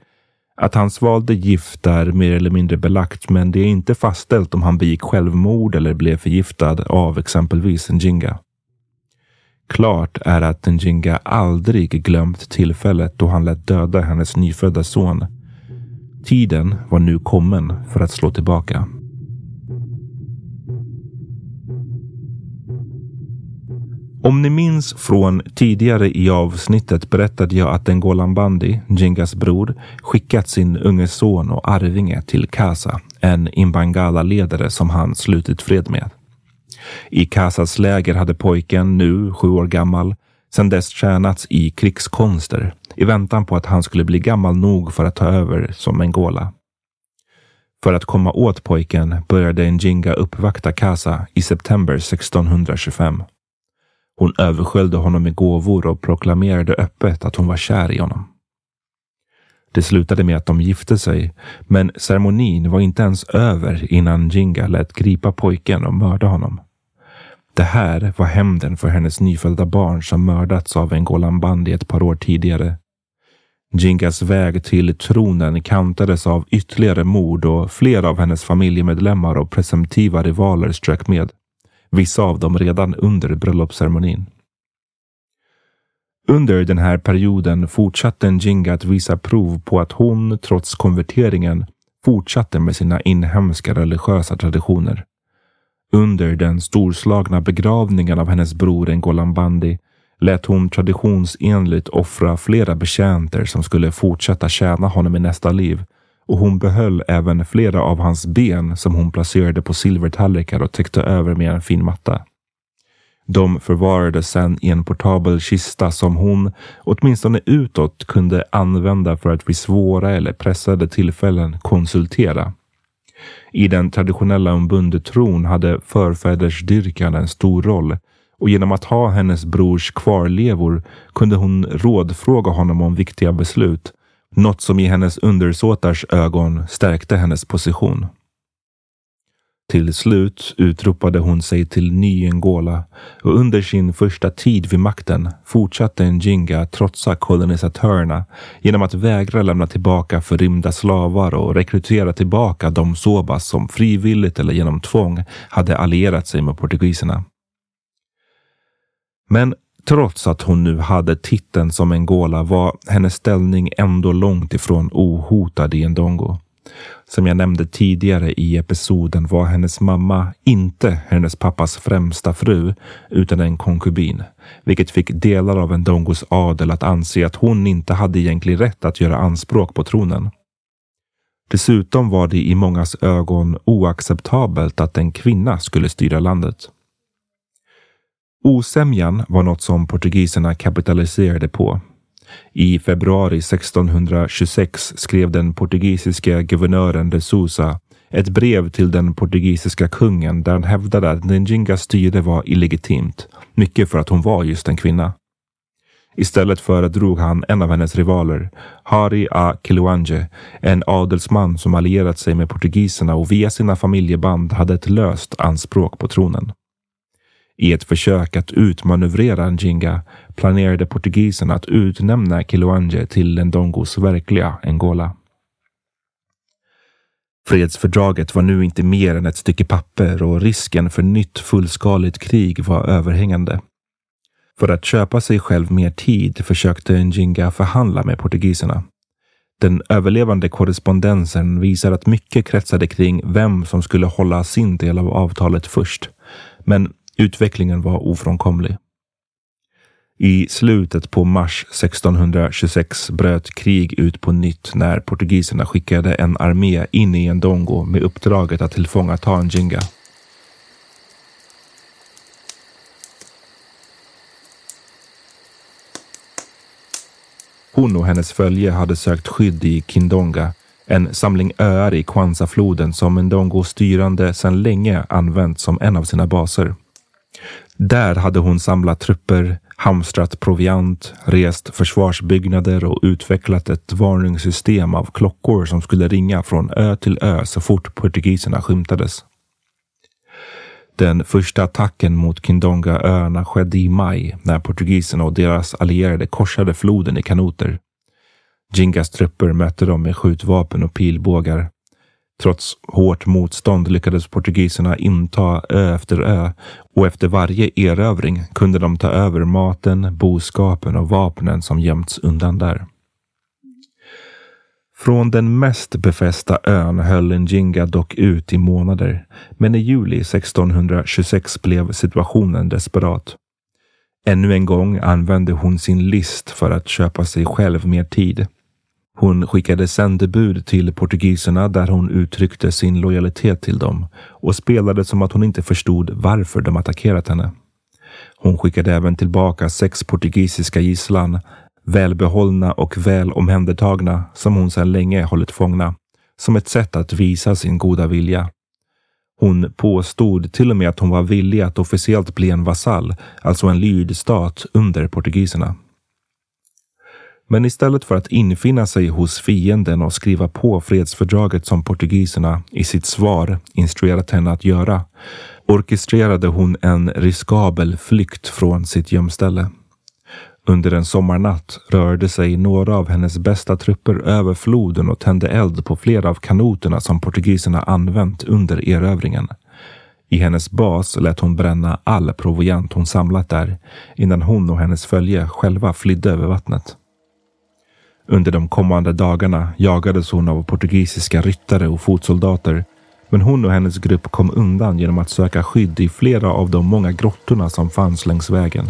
att han svalde gift är mer eller mindre belagt, men det är inte fastställt om han begick självmord eller blev förgiftad av exempelvis Njinga. Klart är att Njinga aldrig glömt tillfället då han lät döda hennes nyfödda son. Tiden var nu kommen för att slå tillbaka. Om ni minns från tidigare i avsnittet berättade jag att Ngolan Bandi, Jingas bror, skickat sin unge son och arvinge till Kasa, en Imbangala-ledare som han slutit fred med. I Kasas läger hade pojken, nu sju år gammal, sedan dess tjänats i krigskonster i väntan på att han skulle bli gammal nog för att ta över som Ngola. För att komma åt pojken började Njinga uppvakta Kasa i september 1625. Hon översköljde honom med gåvor och proklamerade öppet att hon var kär i honom. Det slutade med att de gifte sig, men ceremonin var inte ens över innan Jinga lät gripa pojken och mörda honom. Det här var hämnden för hennes nyfödda barn som mördats av en Golambandi ett par år tidigare. Jingas väg till tronen kantades av ytterligare mord och flera av hennes familjemedlemmar och presumtiva rivaler strök med. Vissa av dem redan under bröllopsceremonin. Under den här perioden fortsatte Njinga att visa prov på att hon, trots konverteringen, fortsatte med sina inhemska religiösa traditioner. Under den storslagna begravningen av hennes bror Ngolan Bandi lät hon traditionsenligt offra flera betjänter som skulle fortsätta tjäna honom i nästa liv och hon behöll även flera av hans ben som hon placerade på silvertallrikar och täckte över med en fin matta. De förvarades sedan i en portabel kista som hon, åtminstone utåt, kunde använda för att vid svåra eller pressade tillfällen konsultera. I den traditionella umbundetron hade förfädersdyrkan en stor roll och genom att ha hennes brors kvarlevor kunde hon rådfråga honom om viktiga beslut något som i hennes undersåtars ögon stärkte hennes position. Till slut utropade hon sig till ny Angola och under sin första tid vid makten fortsatte Njinga trotsa kolonisatörerna genom att vägra lämna tillbaka förrymda slavar och rekrytera tillbaka de Sobas som frivilligt eller genom tvång hade allierat sig med portugiserna. Men Trots att hon nu hade titeln som Angola var hennes ställning ändå långt ifrån ohotad i Ndongo. Som jag nämnde tidigare i episoden var hennes mamma inte hennes pappas främsta fru utan en konkubin, vilket fick delar av Ndongos adel att anse att hon inte hade egentlig rätt att göra anspråk på tronen. Dessutom var det i mångas ögon oacceptabelt att en kvinna skulle styra landet. Osämjan var något som portugiserna kapitaliserade på. I februari 1626 skrev den portugisiska guvernören de Sousa ett brev till den portugisiska kungen där han hävdade att Ndjingas styre var illegitimt, mycket för att hon var just en kvinna. Istället föredrog han en av hennes rivaler, Hari A. Kiluange, en adelsman som allierat sig med portugiserna och via sina familjeband hade ett löst anspråk på tronen. I ett försök att utmanövrera Njinga planerade portugiserna att utnämna Kiluanje till Ndongos verkliga Angola. Fredsfördraget var nu inte mer än ett stycke papper och risken för nytt fullskaligt krig var överhängande. För att köpa sig själv mer tid försökte Njinga förhandla med portugiserna. Den överlevande korrespondensen visar att mycket kretsade kring vem som skulle hålla sin del av avtalet först. Men Utvecklingen var ofrånkomlig. I slutet på mars 1626 bröt krig ut på nytt när portugiserna skickade en armé in i Ndongo med uppdraget att tillfångata Njinga. Hon och hennes följe hade sökt skydd i Kindonga, en samling öar i Kwanzafloden som Ndongo styrande sedan länge använt som en av sina baser. Där hade hon samlat trupper, hamstrat proviant, rest försvarsbyggnader och utvecklat ett varningssystem av klockor som skulle ringa från ö till ö så fort portugiserna skymtades. Den första attacken mot Kindonga-öarna skedde i maj när portugiserna och deras allierade korsade floden i kanoter. Jingas trupper mötte dem med skjutvapen och pilbågar. Trots hårt motstånd lyckades portugiserna inta ö efter ö och efter varje erövring kunde de ta över maten, boskapen och vapnen som gömts undan där. Från den mest befästa ön höll Njinga dock ut i månader, men i juli 1626 blev situationen desperat. Ännu en gång använde hon sin list för att köpa sig själv mer tid. Hon skickade sändebud till portugiserna där hon uttryckte sin lojalitet till dem och spelade som att hon inte förstod varför de attackerat henne. Hon skickade även tillbaka sex portugisiska gisslan, välbehållna och väl omhändertagna som hon sedan länge hållit fångna, som ett sätt att visa sin goda vilja. Hon påstod till och med att hon var villig att officiellt bli en vasall, alltså en lydstat under portugiserna. Men istället för att infinna sig hos fienden och skriva på fredsfördraget som portugiserna i sitt svar instruerat henne att göra, orkestrerade hon en riskabel flykt från sitt gömställe. Under en sommarnatt rörde sig några av hennes bästa trupper över floden och tände eld på flera av kanoterna som portugiserna använt under erövringen. I hennes bas lät hon bränna all proviant hon samlat där innan hon och hennes följe själva flydde över vattnet. Under de kommande dagarna jagades hon av portugisiska ryttare och fotsoldater. Men hon och hennes grupp kom undan genom att söka skydd i flera av de många grottorna som fanns längs vägen.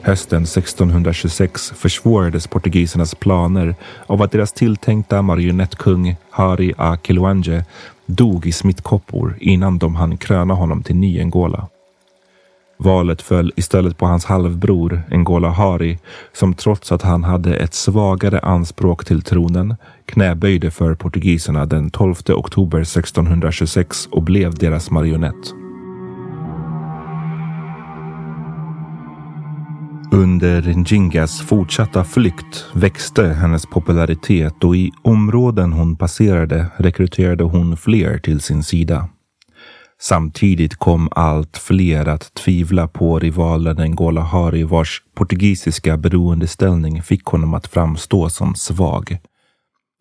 Hösten 1626 försvårades portugisernas planer av att deras tilltänkta marionettkung Hari A. Kiluange dog i smittkoppor innan de hann kröna honom till ny Angola. Valet föll istället på hans halvbror Ngola Hari som trots att han hade ett svagare anspråk till tronen knäböjde för portugiserna den 12 oktober 1626 och blev deras marionett. Under Njingas fortsatta flykt växte hennes popularitet och i områden hon passerade rekryterade hon fler till sin sida. Samtidigt kom allt fler att tvivla på rivalen Ngola Hari vars portugisiska beroendeställning fick honom att framstå som svag.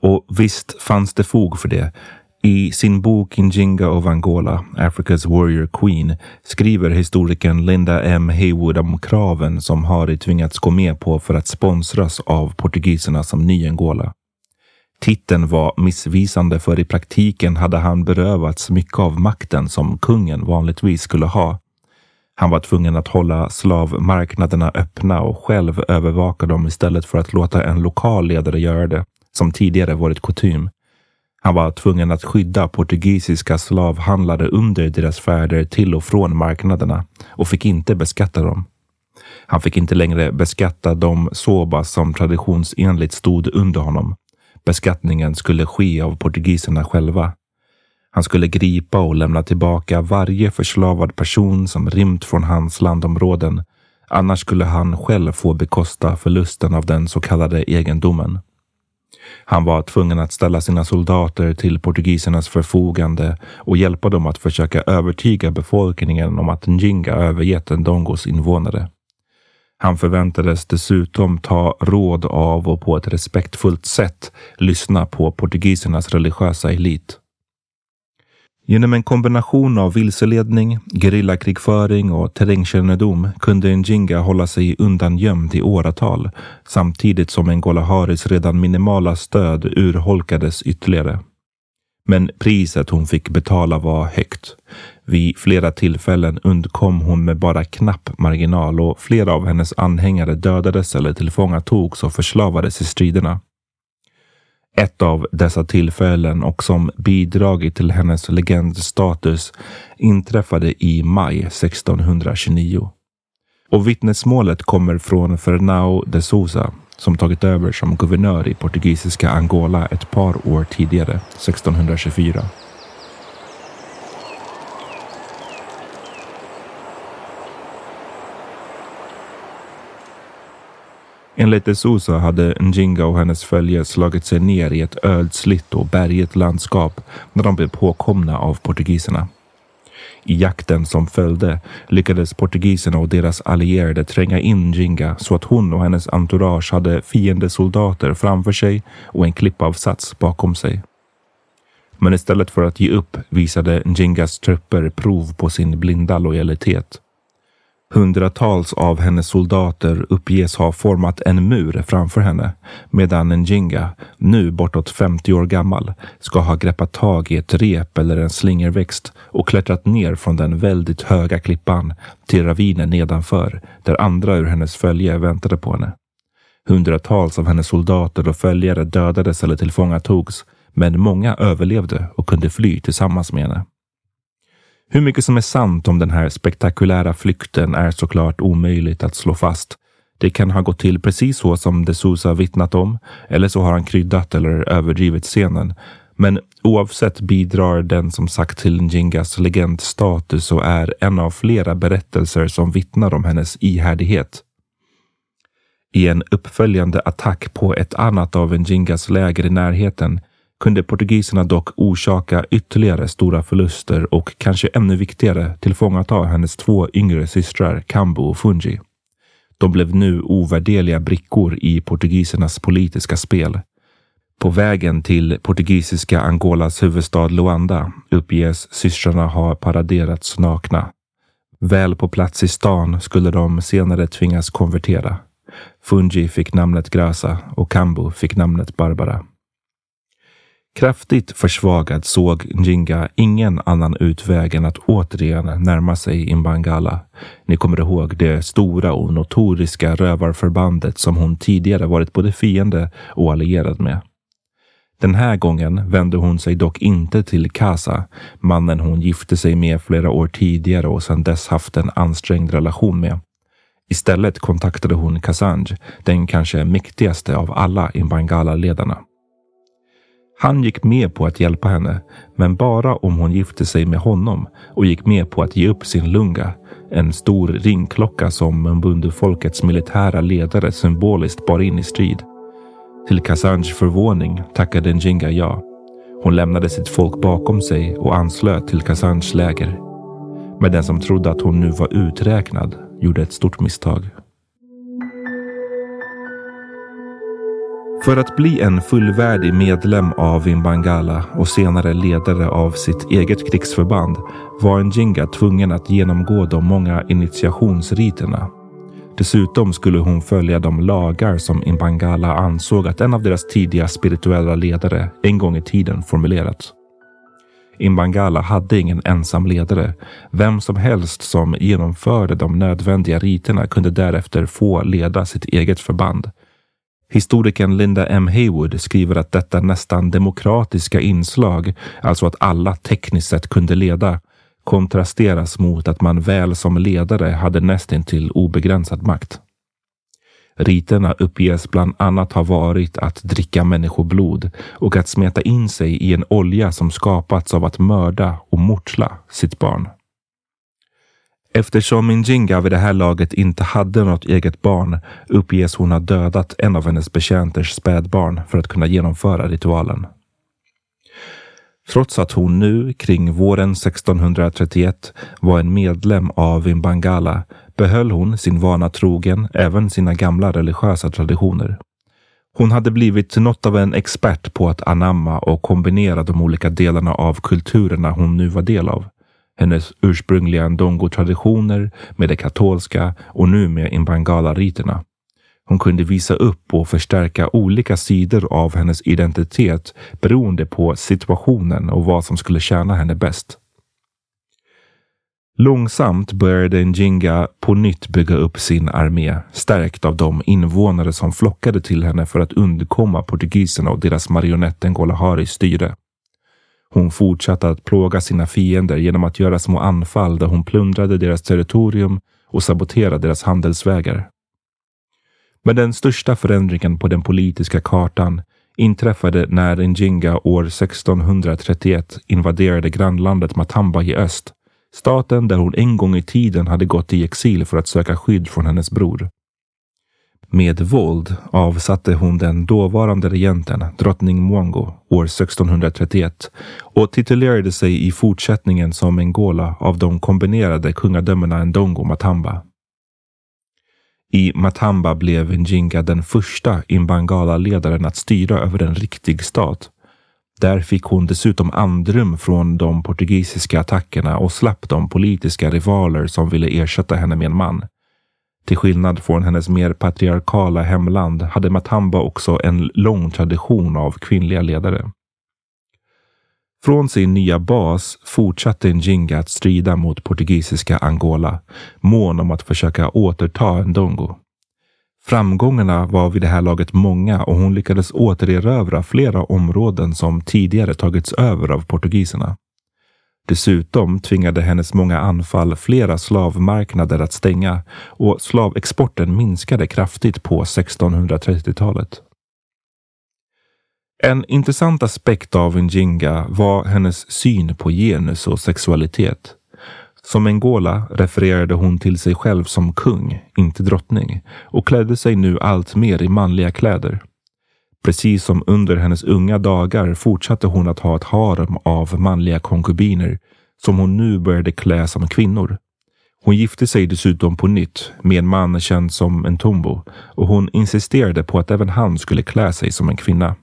Och visst fanns det fog för det. I sin bok Njinga of Angola, Africa's Warrior Queen, skriver historikern Linda M Haywood om kraven som Hari tvingats gå med på för att sponsras av portugiserna som ny Angola. Titeln var missvisande för i praktiken hade han berövats mycket av makten som kungen vanligtvis skulle ha. Han var tvungen att hålla slavmarknaderna öppna och själv övervaka dem istället för att låta en lokal ledare göra det, som tidigare varit kutym. Han var tvungen att skydda portugisiska slavhandlare under deras färder till och från marknaderna och fick inte beskatta dem. Han fick inte längre beskatta de sobas som traditionsenligt stod under honom. Beskattningen skulle ske av portugiserna själva. Han skulle gripa och lämna tillbaka varje förslavad person som rymt från hans landområden. Annars skulle han själv få bekosta förlusten av den så kallade egendomen. Han var tvungen att ställa sina soldater till portugisernas förfogande och hjälpa dem att försöka övertyga befolkningen om att Njinga övergett Ndongos invånare. Han förväntades dessutom ta råd av och på ett respektfullt sätt lyssna på portugisernas religiösa elit. Genom en kombination av vilseledning, gerillakrigföring och terrängkännedom kunde Njinga hålla sig undangömd i åratal samtidigt som Ngola Haris redan minimala stöd urholkades ytterligare. Men priset hon fick betala var högt. Vid flera tillfällen undkom hon med bara knapp marginal och flera av hennes anhängare dödades eller tillfångatogs och förslavades i striderna. Ett av dessa tillfällen och som bidragit till hennes legendstatus inträffade i maj 1629. Och vittnesmålet kommer från Fernão de Souza som tagit över som guvernör i portugisiska Angola ett par år tidigare, 1624. Enligt de Sousa hade Njinga och hennes följe slagit sig ner i ett ödsligt och bergigt landskap när de blev påkomna av portugiserna. I jakten som följde lyckades portugiserna och deras allierade tränga in Jinga så att hon och hennes entourage hade fiendesoldater framför sig och en klippavsats bakom sig. Men istället för att ge upp visade Njingas trupper prov på sin blinda lojalitet. Hundratals av hennes soldater uppges ha format en mur framför henne medan Njinga, nu bortåt 50 år gammal, ska ha greppat tag i ett rep eller en slingerväxt och klättrat ner från den väldigt höga klippan till ravinen nedanför där andra ur hennes följe väntade på henne. Hundratals av hennes soldater och följare dödades eller tillfångatogs men många överlevde och kunde fly tillsammans med henne. Hur mycket som är sant om den här spektakulära flykten är såklart omöjligt att slå fast. Det kan ha gått till precis så som de Sousa vittnat om, eller så har han kryddat eller överdrivit scenen. Men oavsett bidrar den som sagt till Njingas legendstatus och är en av flera berättelser som vittnar om hennes ihärdighet. I en uppföljande attack på ett annat av Njingas läger i närheten kunde portugiserna dock orsaka ytterligare stora förluster och kanske ännu viktigare tillfångata hennes två yngre systrar Cambo och Fungi. De blev nu ovärderliga brickor i portugisernas politiska spel. På vägen till portugisiska Angolas huvudstad Luanda uppges systrarna ha paraderats nakna. Väl på plats i stan skulle de senare tvingas konvertera. Fungi fick namnet Grasa och Cambo fick namnet Barbara. Kraftigt försvagad såg Njinga ingen annan utväg än att återigen närma sig Imbangala. Ni kommer ihåg det stora och notoriska rövarförbandet som hon tidigare varit både fiende och allierad med. Den här gången vände hon sig dock inte till Kasa, mannen hon gifte sig med flera år tidigare och sedan dess haft en ansträngd relation med. Istället kontaktade hon Kasanj, den kanske mäktigaste av alla Imbangala-ledarna. Han gick med på att hjälpa henne, men bara om hon gifte sig med honom och gick med på att ge upp sin lunga, en stor ringklocka som Mbundu-folkets militära ledare symboliskt bar in i strid. Till Kasanjs förvåning tackade Njinga ja. Hon lämnade sitt folk bakom sig och anslöt till Kasanjs läger. Men den som trodde att hon nu var uträknad gjorde ett stort misstag. För att bli en fullvärdig medlem av Imbangala och senare ledare av sitt eget krigsförband var Njinga tvungen att genomgå de många initiationsriterna. Dessutom skulle hon följa de lagar som Imbangala ansåg att en av deras tidiga spirituella ledare en gång i tiden formulerat. Imbangala hade ingen ensam ledare. Vem som helst som genomförde de nödvändiga riterna kunde därefter få leda sitt eget förband Historikern Linda M Haywood skriver att detta nästan demokratiska inslag, alltså att alla tekniskt sett kunde leda, kontrasteras mot att man väl som ledare hade nästintill obegränsad makt. Riterna uppges bland annat ha varit att dricka människoblod och att smeta in sig i en olja som skapats av att mörda och mortla sitt barn. Eftersom Minjinga vid det här laget inte hade något eget barn uppges hon ha dödat en av hennes betjänters spädbarn för att kunna genomföra ritualen. Trots att hon nu, kring våren 1631, var en medlem av Vimbangala behöll hon sin vana trogen även sina gamla religiösa traditioner. Hon hade blivit något av en expert på att anamma och kombinera de olika delarna av kulturerna hon nu var del av hennes ursprungliga ndongo-traditioner med det katolska och nu med imbangala-riterna. Hon kunde visa upp och förstärka olika sidor av hennes identitet beroende på situationen och vad som skulle tjäna henne bäst. Långsamt började Njinga på nytt bygga upp sin armé, stärkt av de invånare som flockade till henne för att undkomma portugiserna och deras marionett Golaharis styre. Hon fortsatte att plåga sina fiender genom att göra små anfall där hon plundrade deras territorium och saboterade deras handelsvägar. Men den största förändringen på den politiska kartan inträffade när Njinga år 1631 invaderade grannlandet Matamba i öst, staten där hon en gång i tiden hade gått i exil för att söka skydd från hennes bror. Med våld avsatte hon den dåvarande regenten, drottning Mwango, år 1631 och titulerade sig i fortsättningen som Angola av de kombinerade kungadömena Ndongo och Matamba. I Matamba blev Njinga den första Imbangala-ledaren att styra över en riktig stat. Där fick hon dessutom andrum från de portugisiska attackerna och slapp de politiska rivaler som ville ersätta henne med en man. Till skillnad från hennes mer patriarkala hemland hade Matamba också en lång tradition av kvinnliga ledare. Från sin nya bas fortsatte Njinga att strida mot portugisiska Angola, mån om att försöka återta Ndongo. Framgångarna var vid det här laget många och hon lyckades återerövra flera områden som tidigare tagits över av portugiserna. Dessutom tvingade hennes många anfall flera slavmarknader att stänga och slavexporten minskade kraftigt på 1630-talet. En intressant aspekt av Njinga var hennes syn på genus och sexualitet. Som Angola refererade hon till sig själv som kung, inte drottning, och klädde sig nu allt mer i manliga kläder. Precis som under hennes unga dagar fortsatte hon att ha ett harem av manliga konkubiner som hon nu började klä som kvinnor. Hon gifte sig dessutom på nytt med en man känd som en tombo och hon insisterade på att även han skulle klä sig som en kvinna.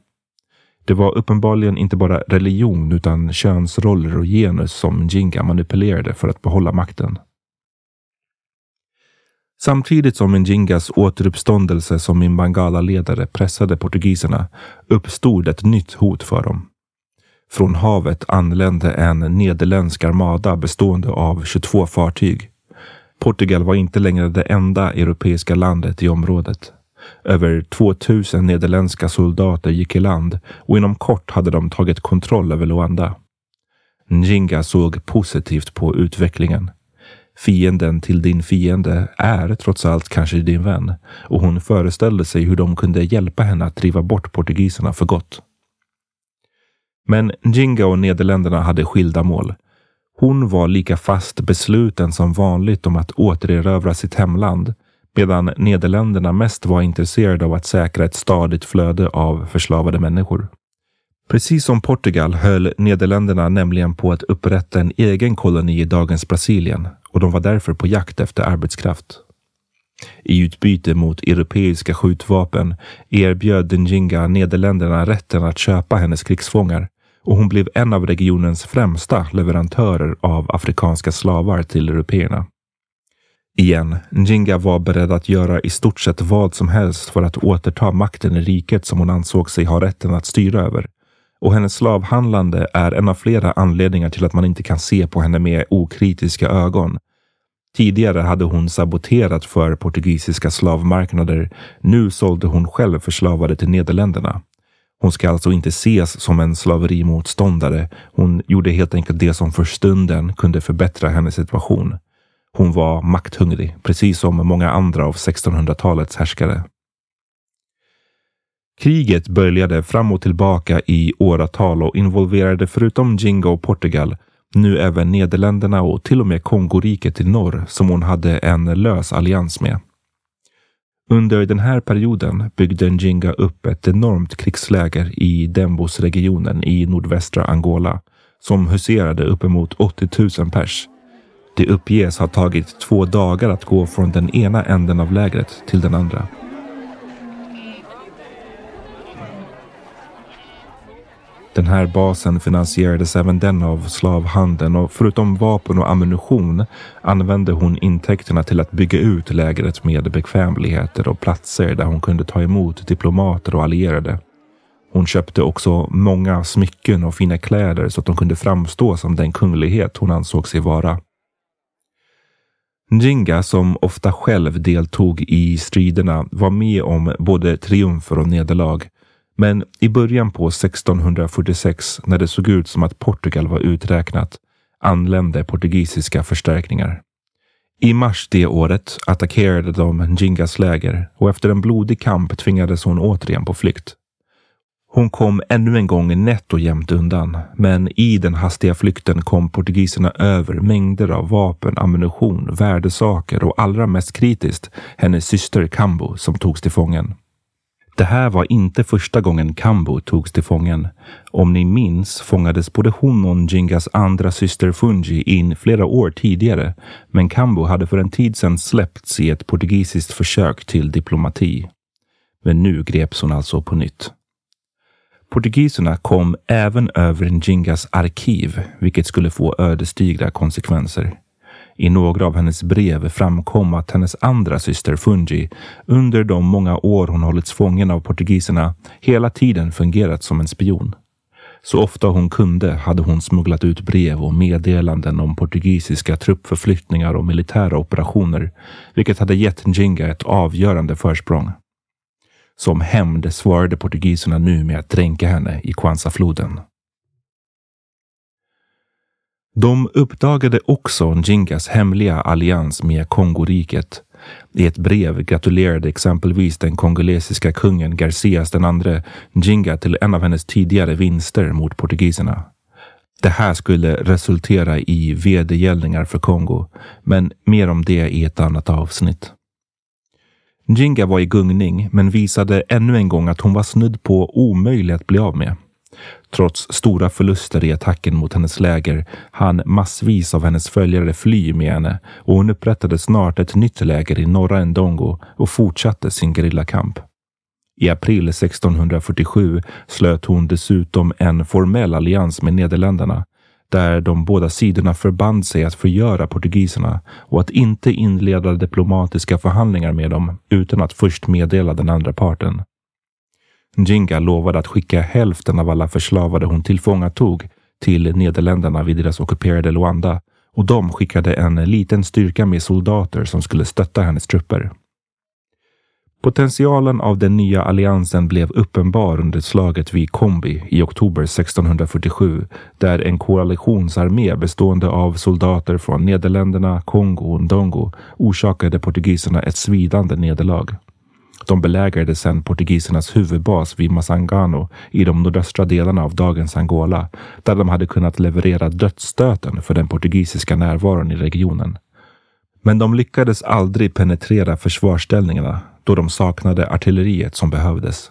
Det var uppenbarligen inte bara religion utan könsroller och genus som Jinga manipulerade för att behålla makten. Samtidigt som Njingas återuppståndelse som Imbangala-ledare pressade portugiserna uppstod ett nytt hot för dem. Från havet anlände en nederländsk armada bestående av 22 fartyg. Portugal var inte längre det enda europeiska landet i området. Över 2000 nederländska soldater gick i land och inom kort hade de tagit kontroll över Luanda. Njinga såg positivt på utvecklingen. Fienden till din fiende är trots allt kanske din vän och hon föreställde sig hur de kunde hjälpa henne att driva bort portugiserna för gott. Men Njinga och Nederländerna hade skilda mål. Hon var lika fast besluten som vanligt om att återerövra sitt hemland medan Nederländerna mest var intresserade av att säkra ett stadigt flöde av förslavade människor. Precis som Portugal höll Nederländerna nämligen på att upprätta en egen koloni i dagens Brasilien och de var därför på jakt efter arbetskraft. I utbyte mot europeiska skjutvapen erbjöd Njinga Nederländerna rätten att köpa hennes krigsfångar och hon blev en av regionens främsta leverantörer av afrikanska slavar till européerna. Igen, Njinga var beredd att göra i stort sett vad som helst för att återta makten i riket som hon ansåg sig ha rätten att styra över. Och hennes slavhandlande är en av flera anledningar till att man inte kan se på henne med okritiska ögon. Tidigare hade hon saboterat för portugisiska slavmarknader. Nu sålde hon själv förslavade till Nederländerna. Hon ska alltså inte ses som en slaverimotståndare. Hon gjorde helt enkelt det som för stunden kunde förbättra hennes situation. Hon var makthungrig, precis som många andra av 1600-talets härskare. Kriget böljade fram och tillbaka i åratal och involverade förutom Jingo och Portugal nu även Nederländerna och till och med Kongoriket i norr som hon hade en lös allians med. Under den här perioden byggde Njinga upp ett enormt krigsläger i Dembos-regionen i nordvästra Angola som huserade uppemot 80 000 pers det uppges ha tagit två dagar att gå från den ena änden av lägret till den andra. Den här basen finansierades även den av slavhandeln och förutom vapen och ammunition använde hon intäkterna till att bygga ut lägret med bekvämligheter och platser där hon kunde ta emot diplomater och allierade. Hon köpte också många smycken och fina kläder så att hon kunde framstå som den kunglighet hon ansåg sig vara. Njinga, som ofta själv deltog i striderna, var med om både triumfer och nederlag. Men i början på 1646, när det såg ut som att Portugal var uträknat, anlände portugisiska förstärkningar. I mars det året attackerade de Njingas läger och efter en blodig kamp tvingades hon återigen på flykt. Hon kom ännu en gång nätt och jämnt undan, men i den hastiga flykten kom portugiserna över mängder av vapen, ammunition, värdesaker och allra mest kritiskt hennes syster Cambo som togs till fången. Det här var inte första gången Cambo togs till fången. Om ni minns fångades både hon och Njingas andra syster Fungi in flera år tidigare, men Cambo hade för en tid sedan släppts i ett portugisiskt försök till diplomati. Men nu greps hon alltså på nytt. Portugiserna kom även över Njingas arkiv, vilket skulle få ödesdigra konsekvenser. I några av hennes brev framkom att hennes andra syster Fungi under de många år hon hållits fången av portugiserna hela tiden fungerat som en spion. Så ofta hon kunde hade hon smugglat ut brev och meddelanden om portugisiska truppförflyttningar och militära operationer, vilket hade gett Njinga ett avgörande försprång. Som hämnd svarade portugiserna nu med att dränka henne i Kwanza-floden. De uppdagade också Njingas hemliga allians med Kongoriket. I ett brev gratulerade exempelvis den kongolesiska kungen Garcias den andre Njinga till en av hennes tidigare vinster mot portugiserna. Det här skulle resultera i vedergällningar för Kongo, men mer om det i ett annat avsnitt. Njinga var i gungning, men visade ännu en gång att hon var snudd på omöjlig att bli av med. Trots stora förluster i attacken mot hennes läger hann massvis av hennes följare fly med henne och hon upprättade snart ett nytt läger i norra Ndongo och fortsatte sin gerillakamp. I april 1647 slöt hon dessutom en formell allians med Nederländerna där de båda sidorna förband sig att förgöra portugiserna och att inte inleda diplomatiska förhandlingar med dem utan att först meddela den andra parten. Njinga lovade att skicka hälften av alla förslavade hon tillfångatog till Nederländerna vid deras ockuperade Luanda och de skickade en liten styrka med soldater som skulle stötta hennes trupper. Potentialen av den nya alliansen blev uppenbar under slaget vid Kombi i oktober 1647, där en koalitionsarmé bestående av soldater från Nederländerna, Kongo och Ndongo orsakade portugiserna ett svidande nederlag. De belägrade sedan portugisernas huvudbas vid Masangano i de nordöstra delarna av dagens Angola, där de hade kunnat leverera dödsstöten för den portugisiska närvaron i regionen. Men de lyckades aldrig penetrera försvarsställningarna då de saknade artilleriet som behövdes.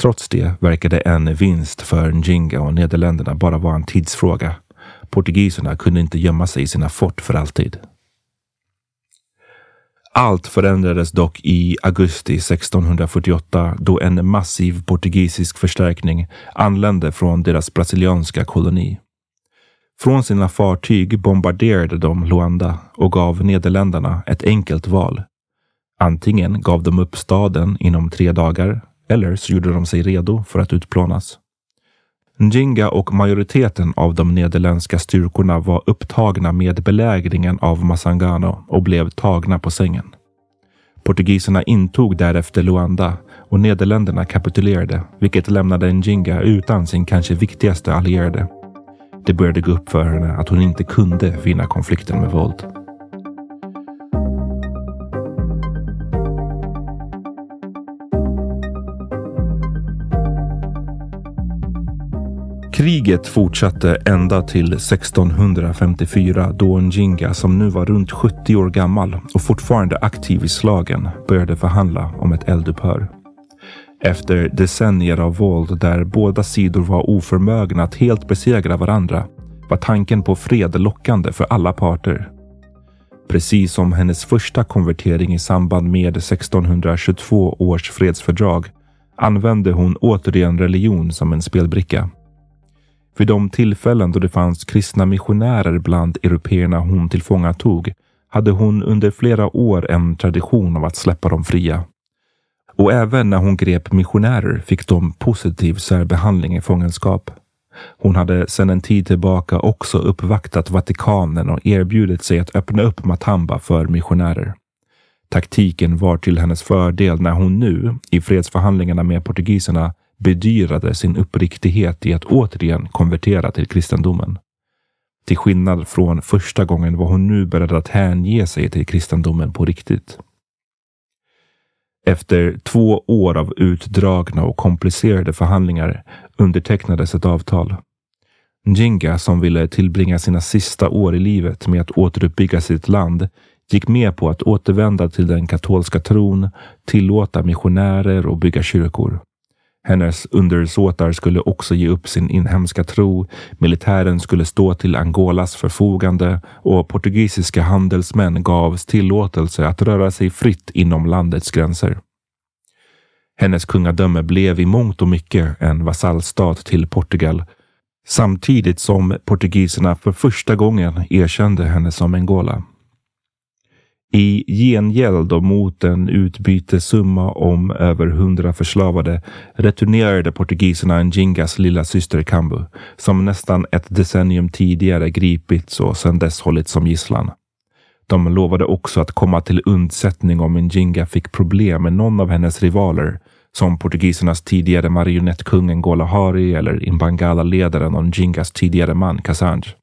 Trots det verkade en vinst för Njinga och Nederländerna bara vara en tidsfråga. Portugiserna kunde inte gömma sig i sina fort för alltid. Allt förändrades dock i augusti 1648 då en massiv portugisisk förstärkning anlände från deras brasilianska koloni. Från sina fartyg bombarderade de Luanda och gav Nederländerna ett enkelt val. Antingen gav de upp staden inom tre dagar eller så gjorde de sig redo för att utplånas. Njinga och majoriteten av de nederländska styrkorna var upptagna med belägringen av Masangano och blev tagna på sängen. Portugiserna intog därefter Luanda och Nederländerna kapitulerade, vilket lämnade Njinga utan sin kanske viktigaste allierade. Det började gå upp för henne att hon inte kunde vinna konflikten med våld. Kriget fortsatte ända till 1654 då Njinga, som nu var runt 70 år gammal och fortfarande aktiv i slagen, började förhandla om ett eldupphör. Efter decennier av våld där båda sidor var oförmögna att helt besegra varandra var tanken på fred lockande för alla parter. Precis som hennes första konvertering i samband med 1622 års fredsfördrag använde hon återigen religion som en spelbricka. Vid de tillfällen då det fanns kristna missionärer bland européerna hon tillfångatog hade hon under flera år en tradition av att släppa dem fria. Och även när hon grep missionärer fick de positiv särbehandling i fångenskap. Hon hade sedan en tid tillbaka också uppvaktat Vatikanen och erbjudit sig att öppna upp Matamba för missionärer. Taktiken var till hennes fördel när hon nu, i fredsförhandlingarna med portugiserna, bedyrade sin uppriktighet i att återigen konvertera till kristendomen. Till skillnad från första gången var hon nu beredd att hänge sig till kristendomen på riktigt. Efter två år av utdragna och komplicerade förhandlingar undertecknades ett avtal. Njinga, som ville tillbringa sina sista år i livet med att återuppbygga sitt land, gick med på att återvända till den katolska tron, tillåta missionärer och bygga kyrkor. Hennes undersåtar skulle också ge upp sin inhemska tro, militären skulle stå till Angolas förfogande och portugisiska handelsmän gavs tillåtelse att röra sig fritt inom landets gränser. Hennes kungadöme blev i mångt och mycket en vasallstat till Portugal samtidigt som portugiserna för första gången erkände henne som Angola. I gengäld och mot en utbytessumma om över hundra förslavade returnerade portugiserna Njingas lilla syster Kambu, som nästan ett decennium tidigare gripits och sedan dess hållits som gisslan. De lovade också att komma till undsättning om Njinga fick problem med någon av hennes rivaler, som portugisernas tidigare marionettkungen Golahari eller Imbangala-ledaren och Njingas tidigare man Kasanj.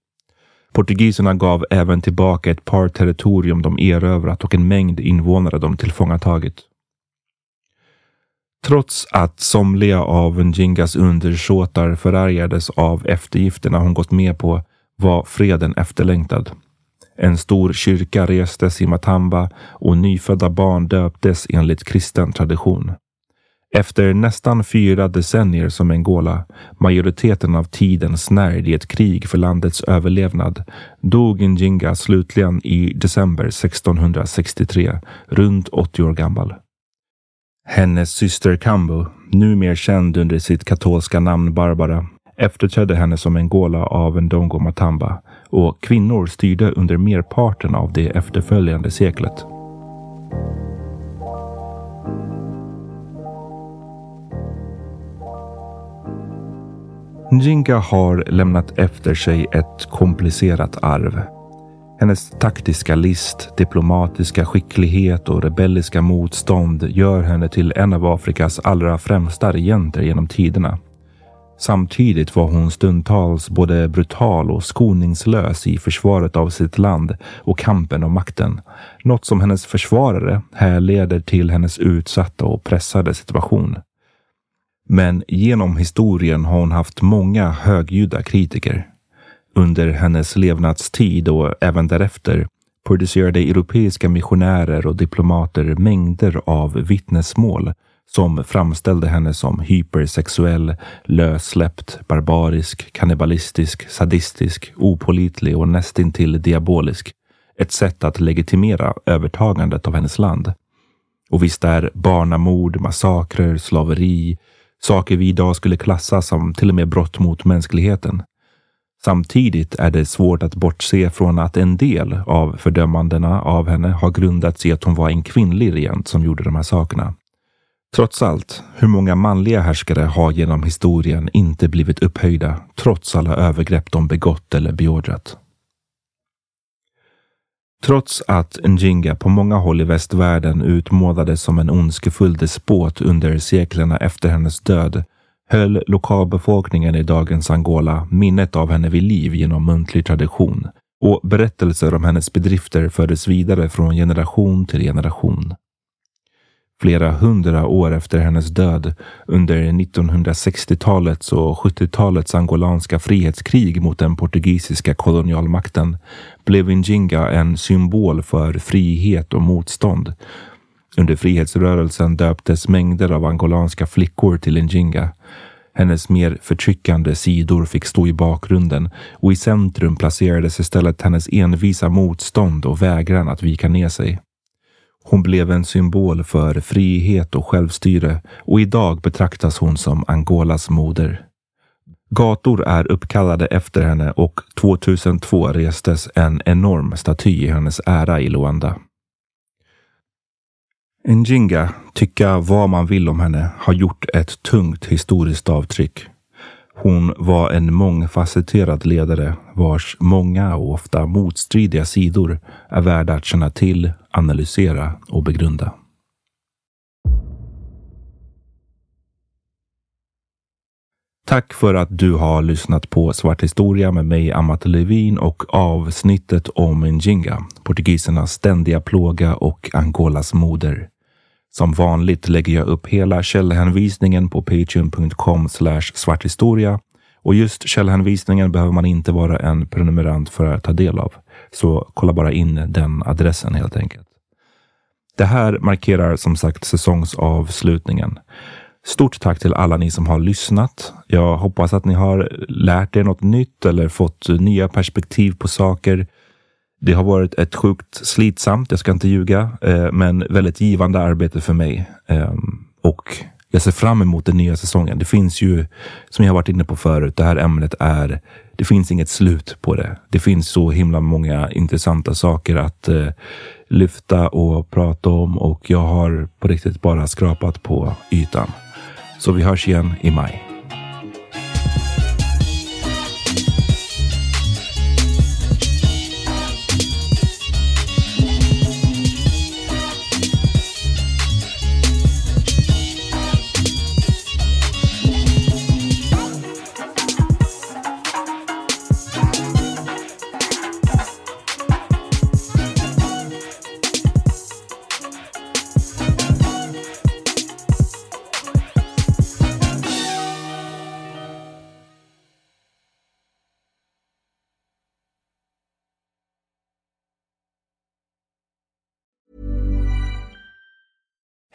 Portugiserna gav även tillbaka ett par territorium de erövrat och en mängd invånare de tillfångatagit. Trots att somliga av Njingas undersåtar förargades av eftergifterna hon gått med på var freden efterlängtad. En stor kyrka restes i Matamba och nyfödda barn döptes enligt kristen tradition. Efter nästan fyra decennier som Angola, majoriteten av tiden snärjd i ett krig för landets överlevnad, dog Njinga slutligen i december 1663, runt 80 år gammal. Hennes syster Kambu, numera känd under sitt katolska namn Barbara, efterträdde henne som Angola av Ndongo Matamba och kvinnor styrde under merparten av det efterföljande seklet. Njinka har lämnat efter sig ett komplicerat arv. Hennes taktiska list, diplomatiska skicklighet och rebelliska motstånd gör henne till en av Afrikas allra främsta regenter genom tiderna. Samtidigt var hon stundtals både brutal och skoningslös i försvaret av sitt land och kampen om makten. Något som hennes försvarare härleder till hennes utsatta och pressade situation. Men genom historien har hon haft många högljudda kritiker. Under hennes levnadstid och även därefter producerade europeiska missionärer och diplomater mängder av vittnesmål som framställde henne som hypersexuell, lössläppt, barbarisk, kannibalistisk, sadistisk, opolitlig och nästintill diabolisk. Ett sätt att legitimera övertagandet av hennes land. Och visst är barnamord, massakrer, slaveri, Saker vi idag skulle klassa som till och med brott mot mänskligheten. Samtidigt är det svårt att bortse från att en del av fördömandena av henne har grundats i att hon var en kvinnlig regent som gjorde de här sakerna. Trots allt, hur många manliga härskare har genom historien inte blivit upphöjda trots alla övergrepp de begått eller beordrat? Trots att Njinga på många håll i västvärlden utmålades som en ondskefull despot under seklerna efter hennes död höll lokalbefolkningen i dagens Angola minnet av henne vid liv genom muntlig tradition och berättelser om hennes bedrifter fördes vidare från generation till generation. Flera hundra år efter hennes död under 1960-talets och 70-talets angolanska frihetskrig mot den portugisiska kolonialmakten blev Njinga en symbol för frihet och motstånd. Under frihetsrörelsen döptes mängder av angolanska flickor till Njinga. Hennes mer förtryckande sidor fick stå i bakgrunden och i centrum placerades istället hennes envisa motstånd och vägran att vika ner sig. Hon blev en symbol för frihet och självstyre och idag betraktas hon som Angolas moder. Gator är uppkallade efter henne och 2002 restes en enorm staty i hennes ära i Luanda. Njinga, tycka vad man vill om henne, har gjort ett tungt historiskt avtryck. Hon var en mångfacetterad ledare vars många och ofta motstridiga sidor är värda att känna till, analysera och begrunda. Tack för att du har lyssnat på Svart historia med mig, Amat Levin och avsnittet om Njinga, portugisernas ständiga plåga och Angolas moder. Som vanligt lägger jag upp hela källhänvisningen på patreon.com svarthistoria och just källhänvisningen behöver man inte vara en prenumerant för att ta del av. Så kolla bara in den adressen helt enkelt. Det här markerar som sagt säsongsavslutningen. Stort tack till alla ni som har lyssnat. Jag hoppas att ni har lärt er något nytt eller fått nya perspektiv på saker. Det har varit ett sjukt slitsamt, jag ska inte ljuga, eh, men väldigt givande arbete för mig. Ehm, och jag ser fram emot den nya säsongen. Det finns ju, som jag har varit inne på förut, det här ämnet är, det finns inget slut på det. Det finns så himla många intressanta saker att eh, lyfta och prata om och jag har på riktigt bara skrapat på ytan. Så vi hörs igen i maj.